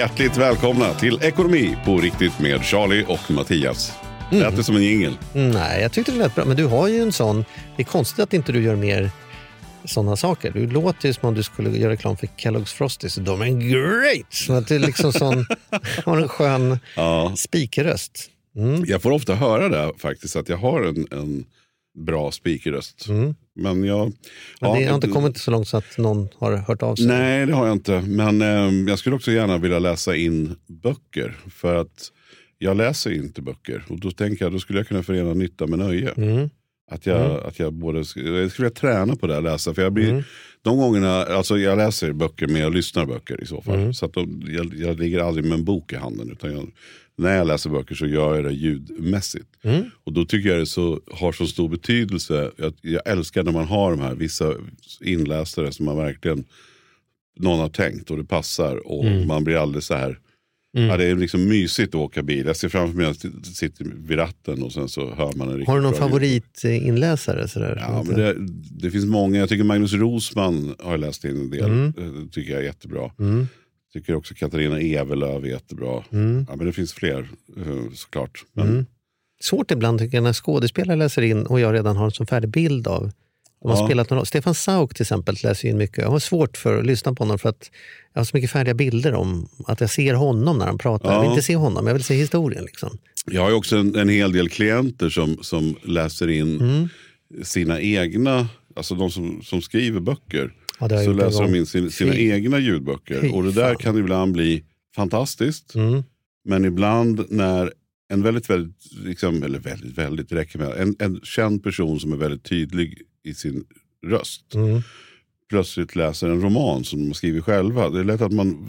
Hjärtligt välkomna till Ekonomi på riktigt med Charlie och Mattias. Lät det som en jingel? Nej, jag tyckte det lät bra. Men du har ju en sån... Det är konstigt att inte du gör mer sådana saker. Du låter ju som om du skulle göra reklam för Kellogg's Frosties. De är great! Så att du liksom sån, har en skön Ja. spikerröst. Jag får ofta höra det faktiskt, att jag har en, en bra speakerröst. Men jag... Mm. Men ja, det har inte kommit så långt så att någon har hört av sig. Nej, det har jag inte. Men eh, jag skulle också gärna vilja läsa in böcker. För att jag läser inte böcker. Och då tänker jag, då skulle jag kunna förena nytta med nöje. Mm. Att jag, att jag både, jag skulle vilja träna på det att läsa. För jag blir, De gångerna, alltså jag läser böcker men jag lyssnar böcker i så fall. Så att de, jag, jag ligger aldrig med en bok i handen. Utan jag, när jag läser böcker så gör jag det ljudmässigt. Och då tycker jag det så, har så stor betydelse. Jag, jag älskar när man har de här vissa inläsare som man verkligen någon har tänkt och det passar. Och man blir alldeles så här Ja, det är liksom mysigt att åka bil. Jag ser framför mig att jag sitter vid ratten och sen så hör man en riktigt Har du någon favoritinläsare? Sådär, Ja, men det, det finns många. Jag tycker Magnus Rosman har läst in en del. Mm. Det tycker jag är jättebra. Tycker också Katarina Evelöv är jättebra. Mm. Ja, men det finns fler eh, såklart. Men, Svårt ibland tycker jag när skådespelare läser in och jag redan har en sån färdig bild av de har Ja. spelat någon, Stefan Sauk till exempel läser in mycket. Jag har svårt för att lyssna på honom för att jag har så mycket färdiga bilder om att jag ser honom när han pratar. Jag vill Ja. inte se honom, jag vill se historien. Liksom. Jag har ju också en, en hel del klienter som, som läser in Mm. sina egna, alltså de som, som skriver böcker. Ja, så läser de in sin, sina Fy. egna ljudböcker. Fy och det där fan. kan ibland bli fantastiskt. Mm. Men ibland när en väldigt, väldigt, liksom, eller väldigt, väldigt, räcker med en, en känd person som är väldigt tydlig i sin röst. Mm. Plötsligt läser en roman som de skriver själva. Det är lätt att man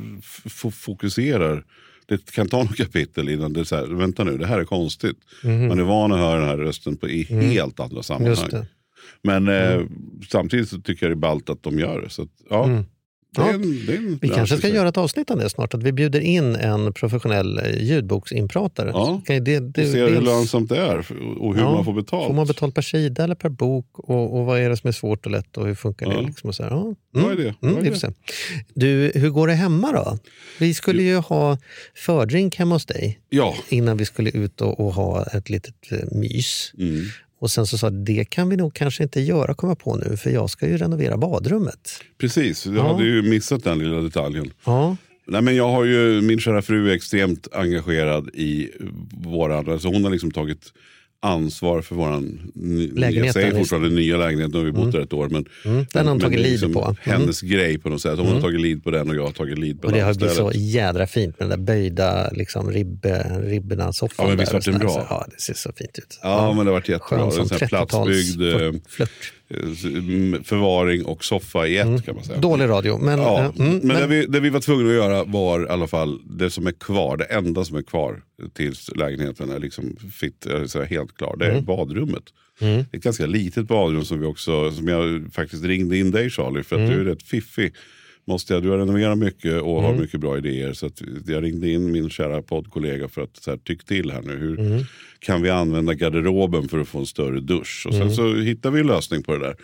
fokuserar. Det kan ta några kapitel innan det är så här, vänta nu, det här är konstigt. Man är van att höra den här rösten på, i helt andra sammanhang. Just det. Men eh, samtidigt så tycker jag det är ballt att de gör det. Så att, ja, det är Ja. en, det är en Vi kanske ska göra ett avsnitt om det snart, att vi bjuder in en professionell eh, ljudboksinpratare. Ja. Ju det, det, Och se hur dels- lönsamt det är och hur Ja, man får betalt. Får man betalt per sida eller per bok? Och, och vad är det som är svårt och lätt och hur funkar Ja. det? Liksom och så här, ja. Mm, vi idé. får se. Du, hur går det hemma då? Vi skulle ju ha fördrink hemma hos dig Ja, innan vi skulle ut och, och ha ett litet eh, mys. mm. Och sen så sa det kan vi nog kanske inte göra, komma på nu, för jag ska ju renovera badrummet. precis. Jag Ja. hade ju missat den lilla detaljen. Ja, Nej, men jag har ju, min kära fru är extremt engagerad i våran, alltså hon har liksom tagit ansvar för våran, ny- Lägenheten, jag säger fortfarande nya lägenhet, nu har vi bott där ett år. Men, Mm, den har hon tagit lead liksom på. Mm. Hennes grej på något sätt. Hon har tagit lead på den och jag har tagit lead på och det den har blivit så jädra fint med den där böjda liksom, ribbe, ribborna, soffan. Ja, men visst vart den bra? Så, Ja, det ser så fint ut. Ja, men det har varit jättebra. Skön som sån här 30-tals platsbyggd eh, flört. Eh, förvaring och soffa i ett kan man säga. Dålig radio, men... Ja, eh, mm, men, det, vi, det vi var tvungna att göra var i alla fall det som är kvar, det enda som är kvar tills lägenheten är liksom fit, eller så här helt klar. Det är Mm. badrummet. Det är ett ganska litet badrum som vi också, som jag faktiskt ringde in dig Charlie för att Mm. du är rätt fiffig. Måste jag, du har renoverat mycket och Mm. har mycket bra idéer. Så jag ringde in min kära poddkollega för att så här, tyck till här nu. Hur Mm. kan vi använda garderoben för att få en större dusch? Och sen Mm. så hittar vi en lösning på det där.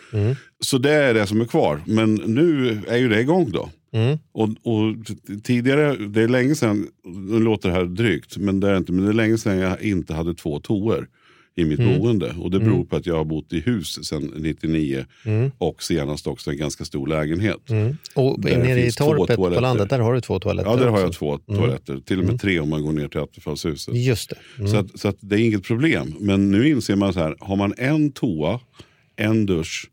Så det är det som är kvar. Men nu är ju det igång då. Mm. Och, och tidigare, det är länge sedan, nu låter det här drygt, men det är inte, men det är länge sedan jag inte hade två toor i mitt Mm. boende. Och det beror på att jag har bott i hus sedan 99 och senast också en ganska stor lägenhet. Mm. Och Där nere i torpet på landet, där har du två toaletter Ja, där har jag också. två toaletter. Till och med tre om man går ner till Attefallshuset. Just det. Mm. Så, att, så att det är inget problem. Men nu inser man så här, har man en toa, en dusch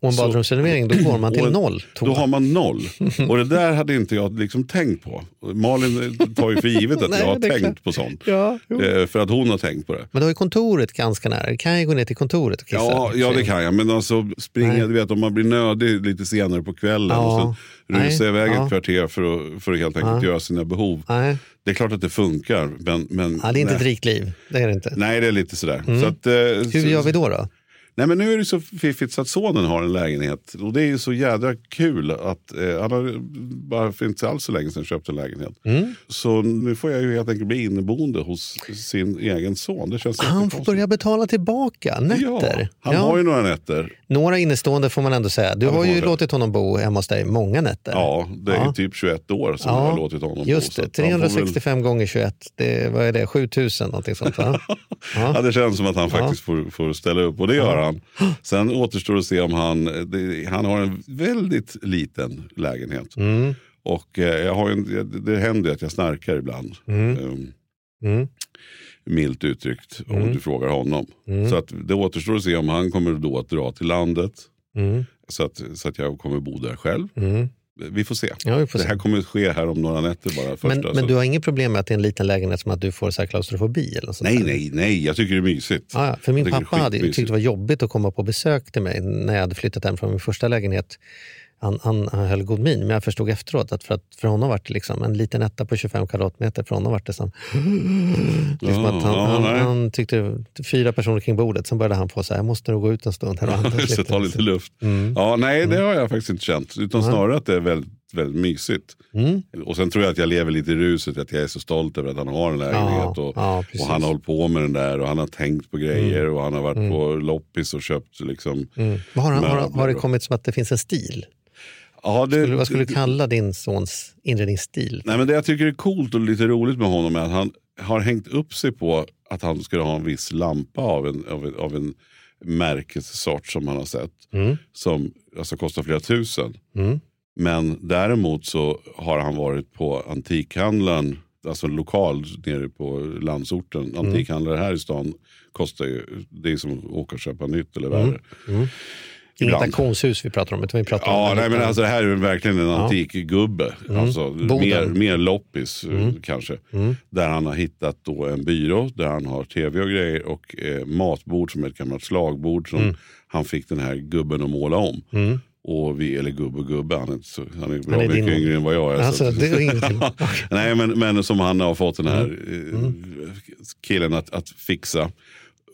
Och en badrumsrenovering, då går man till noll. Då har man noll. Och det där hade inte jag liksom tänkt på. Malin tar ju för givet att Nej, jag har tänkt klart. på sånt. Ja. Eh, För att hon har tänkt på det. Men du har ju kontoret ganska nära. Du kan ju gå ner till kontoret och kissa. Ja, ja, det kan jag. Men alltså springa, Nej. du vet om man blir nödig lite senare på kvällen Ja. och sen rusa Nej. iväg Ja. ett kvarter för att, för att helt enkelt göra sina behov. Nej, Det är klart att det funkar. Men, men, ja, det är inte nej. ett rikt liv. Det är det inte. Nej, det är lite sådär. Så att, eh, Hur gör vi då? då? Nej men nu är det så fiffigt så att sonen har en lägenhet. Och det är ju så jädra kul att eh, han har bara för inte alls så länge sedan köpt en lägenhet. Mm. Så nu får jag ju helt enkelt bli inneboende hos sin egen son. Det känns Han får börja betala tillbaka nätter. Ja, han Ja. har ju några nätter. Några innestående får man ändå säga. Du det har ju man låtit honom bo hemma hos dig många nätter. Ja, det är Ja. typ 21 år som jag har låtit honom bo. Just det, att han får väl- 365 gånger 21, det, vad är det, 7000 någonting sånt va? Ja, det känns som att han faktiskt får, får ställa upp och det gör han. Sen återstår att se om han, det, han har en väldigt liten lägenhet. Mm. Och eh, jag har en, det händer ju att jag snarkar ibland. Um, Mm. milt uttryckt, om Mm. du frågar honom. Mm. Så att det återstår att se om han kommer då att dra till landet. Mm. Så att, så att jag kommer bo där själv. Vi får se. Ja, vi får det se. här kommer att ske här om några nätter bara. Första, Men, så- men du har inget problem med att det är en liten lägenhet som att du får så här klaustrofobi? Eller något Nej, nej, nej. Jag tycker det är mysigt. Ja, ja, för min pappa hade ju skitmysigt. tyckt det var jobbigt att komma på besök till mig när jag hade flyttat hem från min första lägenhet. Han, han, han höll god min, men jag förstod efteråt att för, att för honom var det liksom en liten etta på 25 kvadratmeter. För honom var det som... liksom Ja, att han, ja, han, han tyckte fyra personer kring bordet, sen började han få så här, jag måste nog gå ut en stund. Här och andas så ta lite luft. Mm. Ja, nej, det har jag faktiskt inte känt. Utan snarare att det är väldigt, väldigt mysigt. Mm. Och sen tror jag att jag lever lite i ruset. Att jag är så stolt över att han har en lägenhet. Ja, och, ja, och han har hållit på med den där. Och han har tänkt på grejer. Och han har varit på loppis och köpt liksom. Mm. Vad Har, han, har, har det kommit som att det finns en stil? Ja, det, Skulle, vad skulle du kalla din sons inredningsstil? Nej, men det jag tycker är coolt och lite roligt med honom är att han har hängt upp sig på att han skulle ha en viss lampa av en, av en, av en märkessort som han har sett. Mm. Som alltså, kostar flera tusen. Mm. Men däremot så har han varit på antikhandlaren, alltså lokal nere på landsorten. Mm. Antikhandlare här i stan kostar ju, det är som att åka och köpa nytt eller värre. Mm. Inget Ibland. auktionshus vi pratar om, utan vi pratar Ja, om nej, men alltså det här är verkligen en Ja. antik gubbe. Alltså. Mm. mer, mer loppis eh, kanske. Där han har hittat då en byrå där han har tv och grejer och eh, matbord som är ett gammalt slagbord som Mm. han fick den här gubben att måla om. Och vi, eller gubbe och gubbe, han är, så, han är bra Han är mycket din- yngre än vad jag är. så Alltså, det är ingenting. Nej, men, men som han har fått den här Mm. eh, killen att, att fixa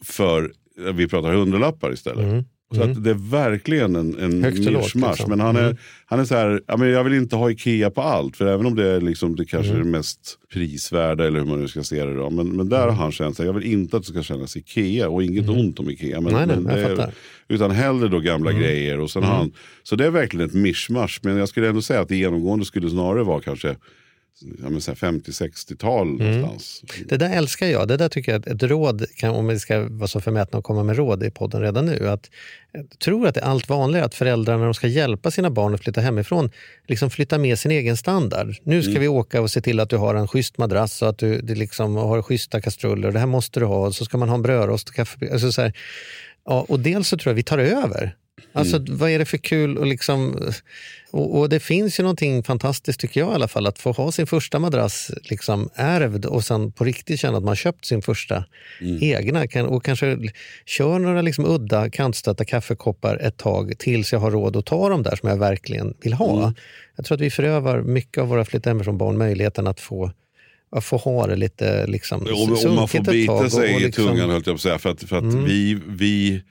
för, vi pratar hundralappar istället. Så att det är verkligen en, en Mm. Mischmasch. liksom. Men han är, han är så här, ja, men jag vill inte ha Ikea på allt. För även om det är liksom, det kanske är Mm. det mest prisvärda eller hur man nu ska se det. Då. Men, men där har han känt sig, jag vill inte att det ska kännas Ikea. Och inget ont om Ikea. Men, Mm. Nej, nej, men det är, fattar. utan hellre då gamla grejer. Och sen han, så det är verkligen ett mischmasch. Men jag skulle ändå säga att det genomgående skulle snarare vara kanske ja, men så här 50-60-tal Mm. någonstans. Det där älskar jag. Det där tycker jag är ett råd, kan, om vi ska vara så förmätna och komma med råd i podden redan nu. Att, jag tror att det är allt vanligare att föräldrar när de ska hjälpa sina barn att flytta hemifrån, liksom flytta med sin egen standard. Nu ska vi åka och se till att du har en schysst madrass och att du, du liksom har schyssta kastruller. Det här måste du ha. Och så ska man ha en brödrost och kaffe. Alltså så här, ja, och dels så tror jag vi tar över. Alltså vad är det för kul och liksom... Och, och det finns ju någonting fantastiskt tycker jag i alla fall att få ha sin första madrass liksom ärvd och sen på riktigt känna att man köpt sin första egna kan, och kanske kör några liksom udda kantstötta kaffekoppar ett tag tills jag har råd att ta de där som jag verkligen vill ha. Jag tror att vi förövar mycket av våra flytta hemifrån barn möjligheten att få att få ha det lite liksom Och, och man får bita och- sig och i liksom- Mm. tungan höll jag på att säga. För att, för att vi, vi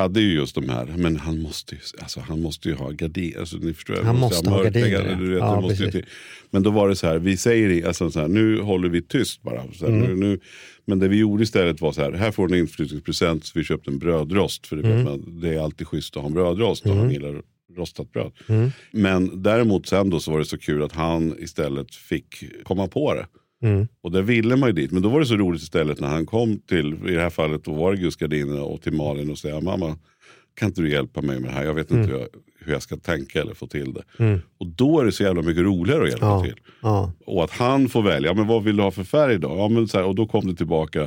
hade ju just de här, men han måste ju, alltså, han måste ju ha gardiner. Alltså, ni förstår, Han måste ha mörklägga- gardiner, Du vet, ja. måste ju. Men då var det så här, vi säger alltså, så här, nu håller vi tyst bara. Så här, Mm. nu, nu, men det vi gjorde istället var så här, här får du en inflyttningspresent. Så vi köpte en brödrost. För det, Mm. man, det är alltid schysst att ha en brödrost. Och han gillar rostat bröd. Mm. Men däremot sen då så var det så kul att han istället fick komma på det. Mm. Och där ville man ju dit. Men då var det så roligt istället när han kom till, i det här fallet då var det och till Malin och säga mamma kan inte du hjälpa mig med det här? Jag vet Mm. inte hur, jag, hur jag ska tänka eller få till det. Och då är det så jävla mycket roligare att hjälpa Ja. till. Ja. Och att han får välja, men vad vill du ha för färg då? Ja, men så här, och då kom det tillbaka,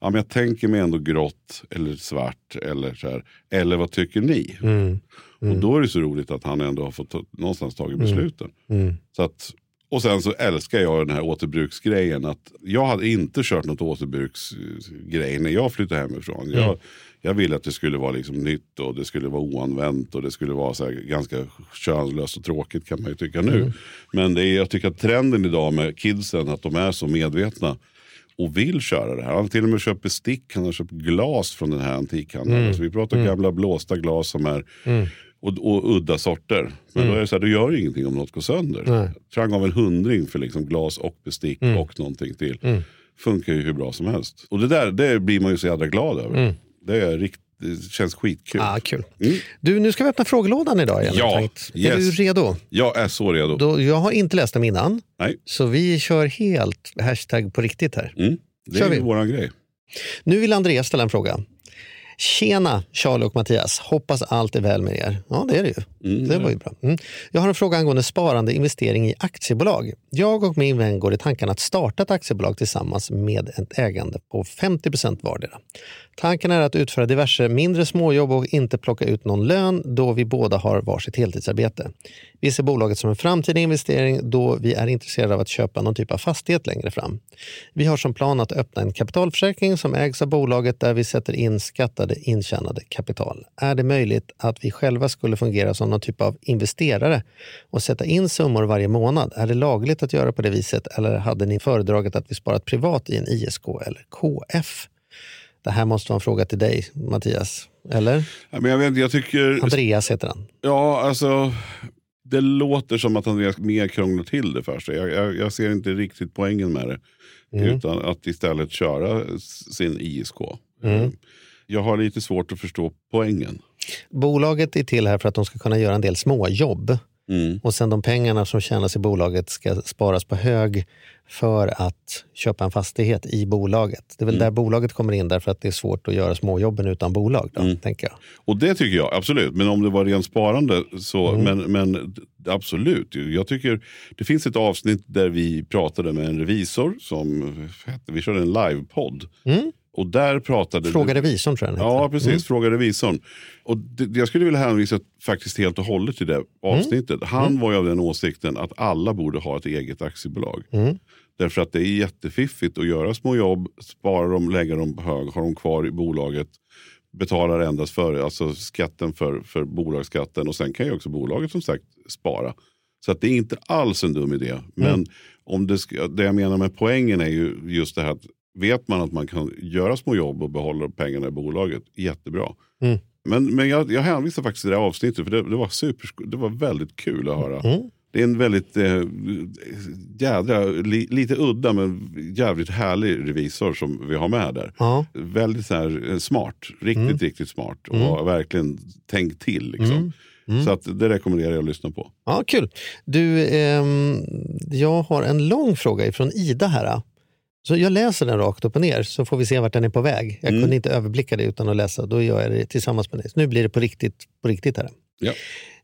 ja, men jag tänker mig ändå grått eller svart. Eller, så här, eller vad tycker ni? Mm. Och då är det så roligt att han ändå har fått ta, någonstans tagit besluten. Mm. Så att, och sen så älskar jag den här återbruksgrejen. Att jag hade inte kört något återbruksgrej när jag flyttade hemifrån. Mm. Jag, jag ville att det skulle vara liksom nytt och det skulle vara oanvänt och det skulle vara så ganska könlöst och tråkigt kan man ju tycka nu. Mm. Men det är, jag tycker att trenden idag med kidsen att de är så medvetna och vill köra det här. Han har till och med köpt bestick, han har köpt glas från den här antikhandeln. Mm. Så vi pratar gamla blåsta glas som är och, och udda sorter. Men då är det så här, du gör ingenting om något går sönder. Mm. Nej. Trang av en hundring för liksom glas och bestick Mm. och någonting till. Funkar ju hur bra som helst. Och det där det blir man ju så jävla glad över. Det, är rikt, det känns skitkul. Mm. Ah, kul. Mm. Du, nu ska vi öppna frågelådan idag igen. Ja, jag tänkt. Är yes. du redo? Jag är så redo. Då, jag har inte läst dem innan, Nej, så vi kör helt hashtag på riktigt här. mm. det Kör är vi. våran grej. Nu vill Andreas ställa en fråga. Tjena Charlie och Mattias, hoppas allt är väl med er. Ja, det är det ju. det var ju bra. Mm. Jag har en fråga angående sparande investering i aktiebolag. Jag och min vän går i tanken att starta ett aktiebolag tillsammans med ett ägande på 50% vardera. Tanken är att utföra diverse mindre småjobb och inte plocka ut någon lön då vi båda har varsitt heltidsarbete. Vi ser bolaget som en framtida investering då vi är intresserade av att köpa någon typ av fastighet längre fram. Vi har som plan att öppna en kapitalförsäkring som ägs av bolaget där vi sätter in skattade intjänade kapital. Är det möjligt att vi själva skulle fungera som någon typ av investerare och sätta in summor varje månad? Är det lagligt att göra på det viset eller hade ni föredragit att vi sparat privat i en ISK eller KF? Det här måste vara en fråga till dig, Mattias. Eller? Ja, Men jag, vet, jag tycker... Andreas heter han. Ja, alltså. Det låter som att Andreas mer krånglar till det för sig. Jag, jag, jag ser inte riktigt poängen med det. Mm. Utan att istället köra sin ISK. Mm. Eh, Jag har lite svårt att förstå poängen. Bolaget är till här för att de ska kunna göra en del småjobb. Mm. Och sen de pengarna som tjänas i bolaget ska sparas på hög för att köpa en fastighet i bolaget. Det är väl där bolaget kommer in därför att det är svårt att göra småjobben utan bolag. Då, tänker jag. Och det tycker jag absolut. Men om det var rent sparande så. Mm. Men, men absolut. Jag tycker det finns ett avsnitt där vi pratade med en revisor som vi körde en livepodd. Och där pratade Mm. Fråga revisorn tror jag. Ja, precis. Fråga revisorn. Och det, jag skulle vilja hänvisa faktiskt helt och hållet till det avsnittet. Han var ju av den åsikten att alla borde ha ett eget aktiebolag. Därför att det är jättefiffigt att göra små jobb, spara dem, lägga dem på hög, ha dem kvar i bolaget. Betalar endast för alltså skatten för, för bolagsskatten och sen kan ju också bolaget som sagt spara. Så att det är inte alls en dum idé. Men om det, det jag menar med poängen är ju just det här att vet man att man kan göra små jobb och behålla pengarna i bolaget, jättebra. Mm. Men, men jag, jag hänvisar faktiskt till det här avsnittet för det, det, var super, det var väldigt kul att höra. Mm. Det är en väldigt eh, jädra, li, lite udda men jävligt härlig revisor som vi har med där. Ja. Väldigt så här, eh, smart, riktigt Mm. riktigt smart och har verkligen tänkt till. Liksom. Mm. Så att det rekommenderar jag att lyssna på. Ja, kul. Du, ehm, jag har en lång fråga ifrån Ida här. Så jag läser den rakt upp och ner så får vi se vart den är på väg. Jag kunde inte överblicka det utan att läsa. Då gör jag det tillsammans med dig. Så nu blir det på riktigt, på riktigt här. Ja.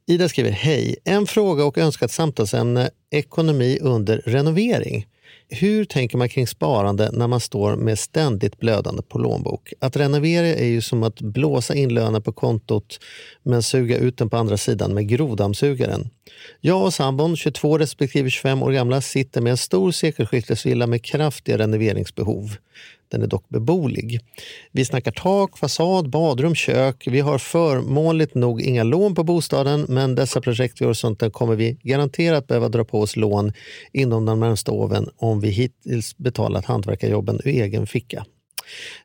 Ida skriver, hej. En fråga och önskat samtalsämne, ekonomi under renovering. Hur tänker man kring sparande när man står med ständigt blödande plånbok? Att renovera är ju som att blåsa in lönen på kontot men suga ut den på andra sidan med grovdammsugaren. Jag och sambon, 22 respektive 25 år gamla, sitter med en stor sekelskiftesvilla med kraftiga renoveringsbehov. Den är dock beboelig. Vi snackar tak, fasad, badrum, kök. Vi har förmånligt nog inga lån på bostaden men dessa projekt i horisonten kommer vi garanterat behöva dra på oss lån inom de närmsta åren om vi hittills betalat hantverkarjobben ur egen ficka.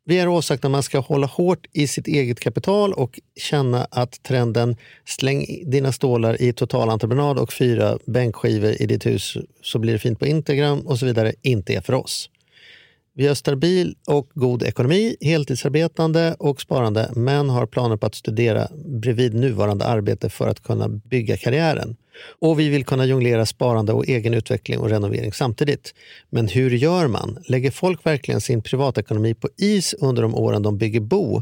Vi har åsagt att man ska hålla hårt i sitt eget kapital och känna att trenden släng dina stålar i totalentreprenad och fyra bänkskivor i ditt hus så blir det fint på Instagram och så vidare inte är för oss. Vi har stabil och god ekonomi, heltidsarbetande och sparande men har planer på att studera bredvid nuvarande arbete för att kunna bygga karriären. Och vi vill kunna jonglera sparande och egen utveckling och renovering samtidigt. Men hur gör man? Lägger folk verkligen sin privatekonomi på is under de åren de bygger bo?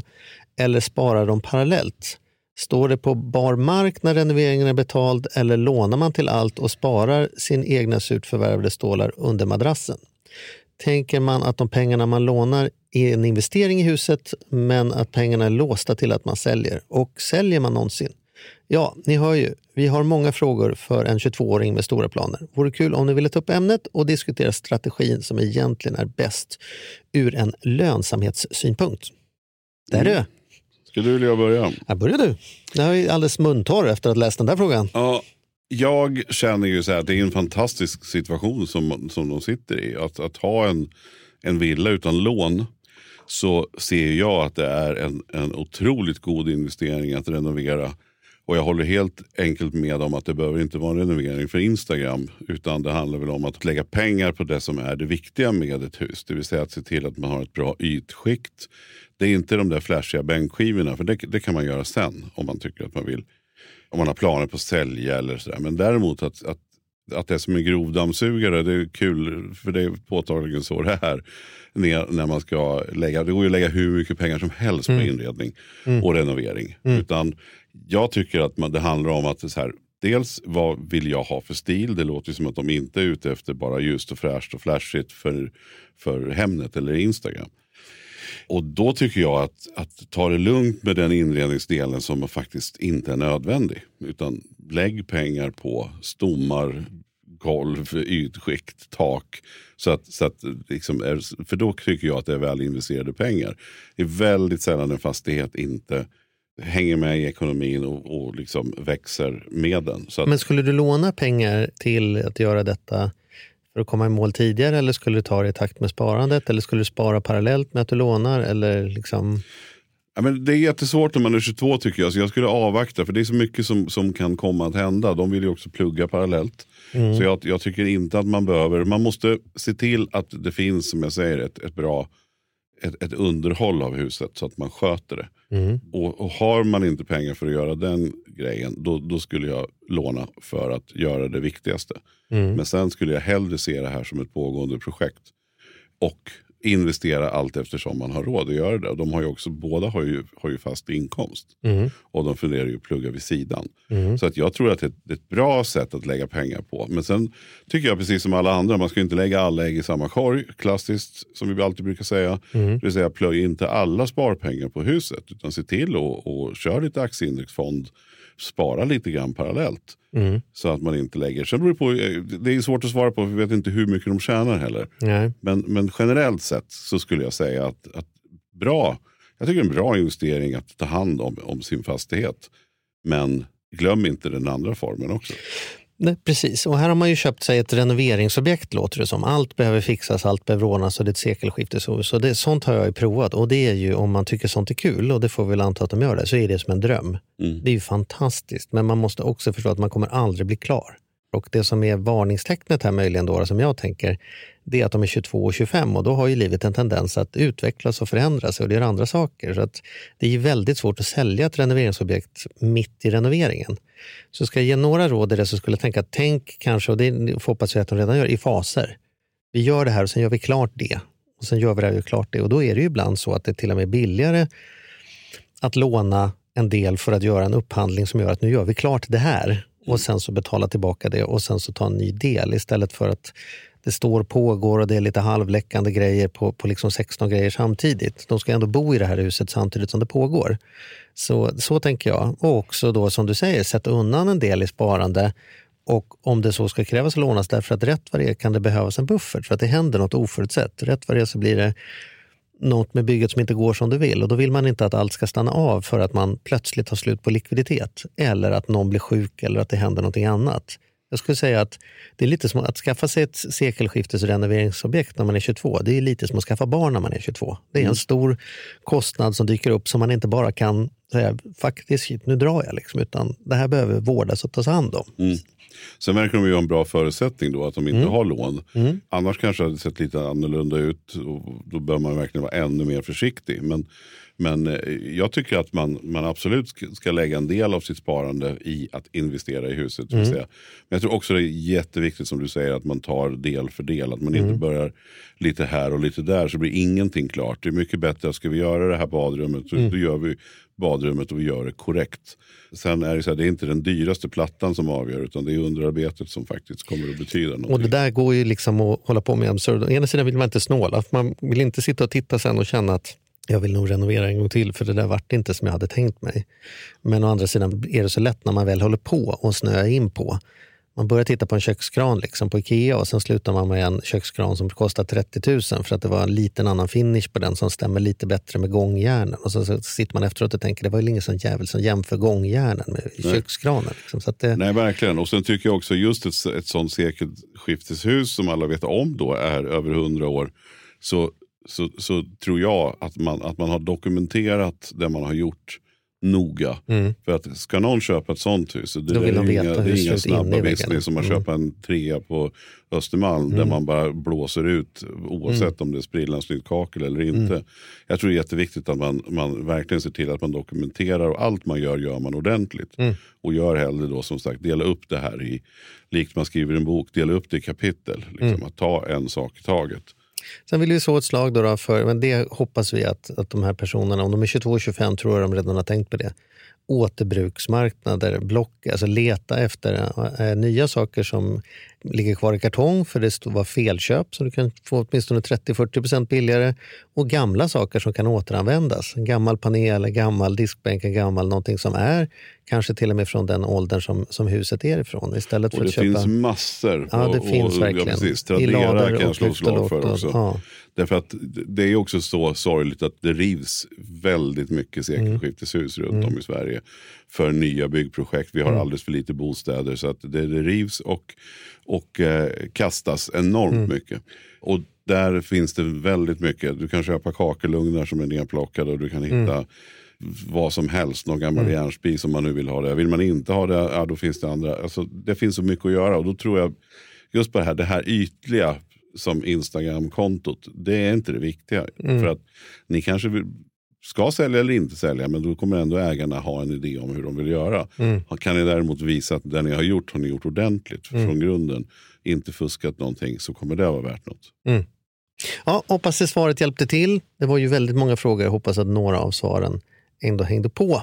Eller sparar de parallellt? Står det på bar mark när renoveringen är betald eller lånar man till allt och sparar sin egna surt förvärvade stålar under madrassen? Tänker man att de pengarna man lånar är en investering i huset men att pengarna är låsta till att man säljer? Och säljer man någonsin? Ja, ni hör ju. Vi har många frågor för en 22-åring med stora planer. Vore kul om ni ville ta upp ämnet och diskutera strategin som egentligen är bäst ur en lönsamhetssynpunkt. Där Mm. du! Ska du eller jag börja? Här börjar du. Jag är alldeles muntorr efter att ha läst den där frågan. Ja, jag känner ju så här att det är en fantastisk situation som, som de sitter i. Att, att ha en, en villa utan lån så ser jag att det är en, en otroligt god investering att renovera. Och jag håller helt enkelt med om att det behöver inte vara en renovering för Instagram. Utan det handlar väl om att lägga pengar på det som är det viktiga med ett hus. Det vill säga att se till att man har ett bra ytskikt. Det är inte de där flashiga bänkskivorna. För det, det kan man göra sen om man tycker att man vill om man har planer på att sälja eller sådär. Men däremot att, att, att det är som en grovdammsugare, det är kul, för det är påtagligen så det är. När, man ska lägga, det går ju att lägga hur mycket pengar som helst på inredning och renovering. Utan jag tycker att man, det handlar om att det här, dels vad vill jag ha för stil? Det låter som att de inte är ute efter bara ljust och fräscht och flashigt för, för Hemnet eller Instagram. Och då tycker jag att, att ta det lugnt med den inredningsdelen som faktiskt inte är nödvändig. Utan lägg pengar på stommar, golv, ytskikt, tak. Så att, så att liksom är, för då tycker jag att det är väl investerade pengar. Det är väldigt sällan en fastighet inte hänger med i ekonomin och, och liksom växer med den. Så att, Men skulle du låna pengar till att göra detta för att komma i mål tidigare eller skulle du ta det i takt med sparandet eller skulle du spara parallellt med att du lånar? Eller liksom... Ja, men det är jättesvårt när man är 22 tycker jag. Så jag skulle avvakta för det är så mycket som, som kan komma att hända. De vill ju också plugga parallellt. Så jag, jag tycker inte att man behöver. Man måste se till att det finns som jag säger ett, ett bra ett, ett underhåll av huset så att man sköter det. Och, och har man inte pengar för att göra den grejen då, då skulle jag låna för att göra det viktigaste. Men sen skulle jag hellre se det här som ett pågående projekt. Och investera allt eftersom man har råd att göra det. Och de har ju också, båda har ju, har ju fast inkomst. Och de funderar ju att plugga vid sidan. Så att jag tror att det är ett, bra sätt att lägga pengar på. Men sen tycker jag precis som alla andra, man ska inte lägga alla ägg i samma korg. Klassiskt som vi alltid brukar säga. Det vill säga plöj inte alla sparpengar på huset. Utan se till att och kör lite aktieindexfond. Spara lite grann parallellt. Så att man inte lägger. Sen beror det på, det är svårt att svara på för vi vet inte hur mycket de tjänar heller. Nej. Men, men generellt sett så skulle jag säga att, att bra, jag tycker det är en bra investering att ta hand om, om sin fastighet. Men glöm inte den andra formen också. Nej, precis, och här har man ju köpt sig ett renoveringsobjekt låter det som. Allt behöver fixas, allt behöver ordnas och det är ett sekelskifte. Så, så det, sånt har jag ju provat och det är ju om man tycker sånt är kul och det får vi väl anta att de gör det, så är det som en dröm. Det är ju fantastiskt men man måste också förstå att man kommer aldrig bli klar. Och det som är varningstecknet här möjligen då, som jag tänker, det är att de är 22 och 25 och då har ju livet en tendens att utvecklas och förändras och det är andra saker. Så att det är väldigt svårt att sälja ett renoveringsobjekt mitt i renoveringen. Så ska jag ge några råd i det så skulle jag tänka, tänk kanske, och det hoppas jag att de redan gör, i faser. Vi gör det här och sen gör vi klart det. Och sen gör vi det här och gör klart det. Och då är det ju ibland så att det till och med är billigare att låna en del för att göra en upphandling som gör att nu gör vi klart det här och sen så betala tillbaka det och sen så ta en ny del istället för att det står pågår och det är lite halvläckande grejer på, på liksom 16 grejer samtidigt. De ska ändå bo i det här huset samtidigt som det pågår. Så, så tänker jag. Och också då som du säger, sätta undan en del i sparande och om det så ska krävas lånas därför att rätt vad det är kan det behövas en buffert för att det händer något oförutsett. Rätt vad det är så blir det något med bygget som inte går som du vill och då vill man inte att allt ska stanna av för att man plötsligt har slut på likviditet eller att någon blir sjuk eller att det händer någonting annat. Jag skulle säga att det är lite som att skaffa sig ett sekelskiftesrenoveringsobjekt när man är 22. Det är lite som att skaffa barn när man är 22. Det är en stor kostnad som dyker upp som man inte bara kan säga faktiskt nu drar jag liksom, utan det här behöver vårdas och tas hand om. Sen verkar de ju ha en bra förutsättning då att de inte har lån. Annars kanske det hade sett lite annorlunda ut och då bör man verkligen vara ännu mer försiktig. Men, men eh, jag tycker att man, man absolut ska, lägga en del av sitt sparande i att investera i huset. Säga. Men jag tror också det är jätteviktigt som du säger att man tar del för del. Att man inte börjar lite här och lite där så blir ingenting klart. Det är mycket bättre att ska vi göra det här badrummet så då gör vi badrummet och gör det korrekt. Sen är det så här, det är inte den dyraste plattan som avgör utan det är underarbetet som faktiskt kommer att betyda någonting. Och det där går ju liksom att hålla på med absurd. Å ena sidan vill man inte snåla, för man vill inte sitta och titta sen och känna att jag vill nog renovera en gång till för det där vart inte som jag hade tänkt mig. Men å andra sidan är det så lätt när man väl håller på och snöar in på. Man börjar titta på en kökskran liksom på Ikea och sen slutar man med en kökskran som kostar 30 000 för att det var en liten annan finish på den som stämmer lite bättre med gångjärnen. Och så, så sitter man efteråt och tänker det var ju ingen sån jävel som jämför gångjärnen med Nej. kökskranen. Liksom. Så det, Nej, verkligen. Och sen tycker jag också just ett, ett sånt sekelskifteshus som alla vet om då är över hundra år. Så, så, så tror jag att man, att man har dokumenterat det man har gjort noga. För att ska någon köpa ett sånt hus, det, Mm. Är de inga, det är inga snabba business som att Mm. köpa en trea på Östermalm där man bara blåser ut oavsett Mm. om det är sprillans nytt kakel eller inte. Jag tror det är jätteviktigt att man, man verkligen ser till att man dokumenterar och allt man gör gör man ordentligt. Mm. Och gör hellre då som sagt dela upp det här i, likt man skriver en bok, dela upp det i kapitel. Liksom, Mm. Att ta en sak i taget. Sen vill vi så ett slag då, då för, men det hoppas vi att, att de här personerna, om de är 22-25 tror jag de redan har tänkt på det. Återbruksmarknader, block, alltså leta efter eh, nya saker som ligger kvar i kartong för det var felköp så du kan få åtminstone 30-40% billigare och gamla saker som kan återanvändas. En gammal panel, en gammal diskbänk, en gammal någonting som är kanske till och med från den åldern som, som huset är ifrån. Istället Och för det att köpa... finns massor. Ja, det och, finns och, verkligen. Ja, precis. Tradera kan jag slå slag för också. Ja. Därför att det är också så sorgligt att det rivs väldigt mycket Mm. sekelskifteshus runt om i Sverige. För nya byggprojekt. Vi har Mm. alldeles för lite bostäder så att det, det rivs och, och eh, kastas enormt Mm. mycket. Och där finns det väldigt mycket. Du kan köpa kakelugnar som är nedplockade och du kan Mm. hitta vad som helst, någon gammal järnspis om man nu vill ha det. Vill man inte ha det, ja, då finns det andra. Alltså, det finns så mycket att göra och då tror jag just på det här, det här ytliga som Instagram-kontot, det är inte det viktiga. För att ni kanske ska sälja eller inte sälja, men då kommer ändå ägarna ha en idé om hur de vill göra. Kan ni däremot visa att det ni har gjort har ni gjort ordentligt från grunden, inte fuskat någonting, så kommer det vara värt något. Ja, hoppas att svaret hjälpte till. Det var ju väldigt många frågor. Jag hoppas att några av svaren ändå hängde på.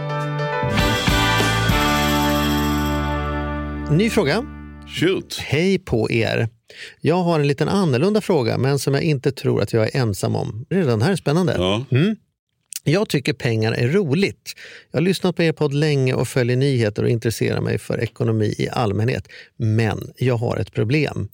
Ny fråga. Shoot! Hej på er! Jag har en liten annorlunda fråga, men som jag inte tror att jag är ensam om. Redan här är spännande. Ja. Jag tycker pengar är roligt. Jag har lyssnat på er podd länge och följer nyheter och intresserar mig för ekonomi i allmänhet. Men jag har ett problem.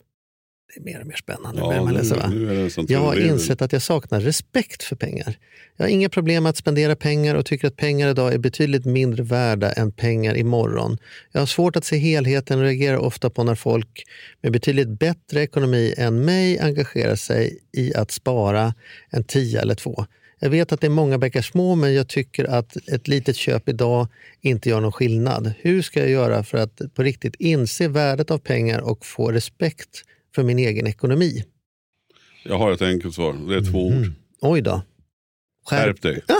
Det är mer och mer spännande. Ja, man va? nu jag har insett att jag saknar respekt för pengar. Jag har inga problem med att spendera pengar och tycker att pengar idag är betydligt mindre värda än pengar imorgon. Jag har svårt att se helheten och reagerar ofta på när folk med betydligt bättre ekonomi än mig engagerar sig i att spara en tia eller två. Jag vet att det är många bäckar små men jag tycker att ett litet köp idag inte gör någon skillnad. Hur ska jag göra för att på riktigt inse värdet av pengar och få respekt för min egen ekonomi? Jag har ett enkelt svar. Det är två ord. Oj då. Skärp dig.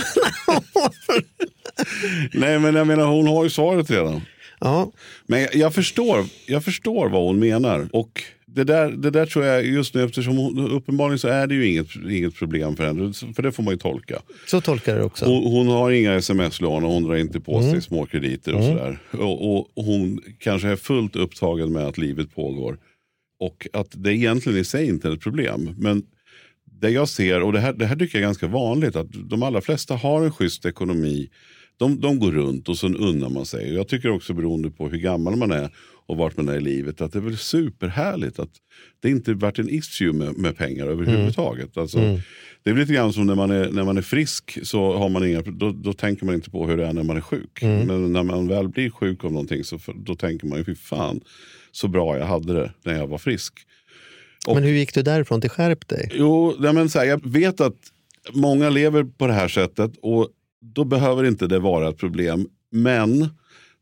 Nej men jag menar hon har ju svaret redan. Ja. Men jag, jag, förstår, jag förstår vad hon menar. Och det där, det där tror jag just nu eftersom hon, uppenbarligen så är det ju inget, inget problem för henne. För det får man ju tolka. Så tolkar jag det också. Hon, hon har inga sms-lån och hon drar inte på sig Mm. små krediter och Mm. sådär. Och, och hon kanske är fullt upptagen med att livet pågår. Och att det egentligen i sig inte är ett problem. Men det jag ser, och det här, det här tycker jag är ganska vanligt, att de allra flesta har en schysst ekonomi. De, de går runt och så unnar man sig. Jag tycker också beroende på hur gammal man är och vart man är i livet att det är väl superhärligt att det inte varit en issue med, med pengar överhuvudtaget. Alltså, Mm. Det är lite grann som när man är, när man är frisk så har man inga, då, då tänker man inte på hur det är när man är sjuk. Mm. Men när man väl blir sjuk av någonting så då tänker man ju fy fan så bra jag hade det när jag var frisk. Men hur gick du därifrån till skärp dig? Jo, nej men så här, jag vet att många lever på det här sättet och då behöver inte det vara ett problem. Men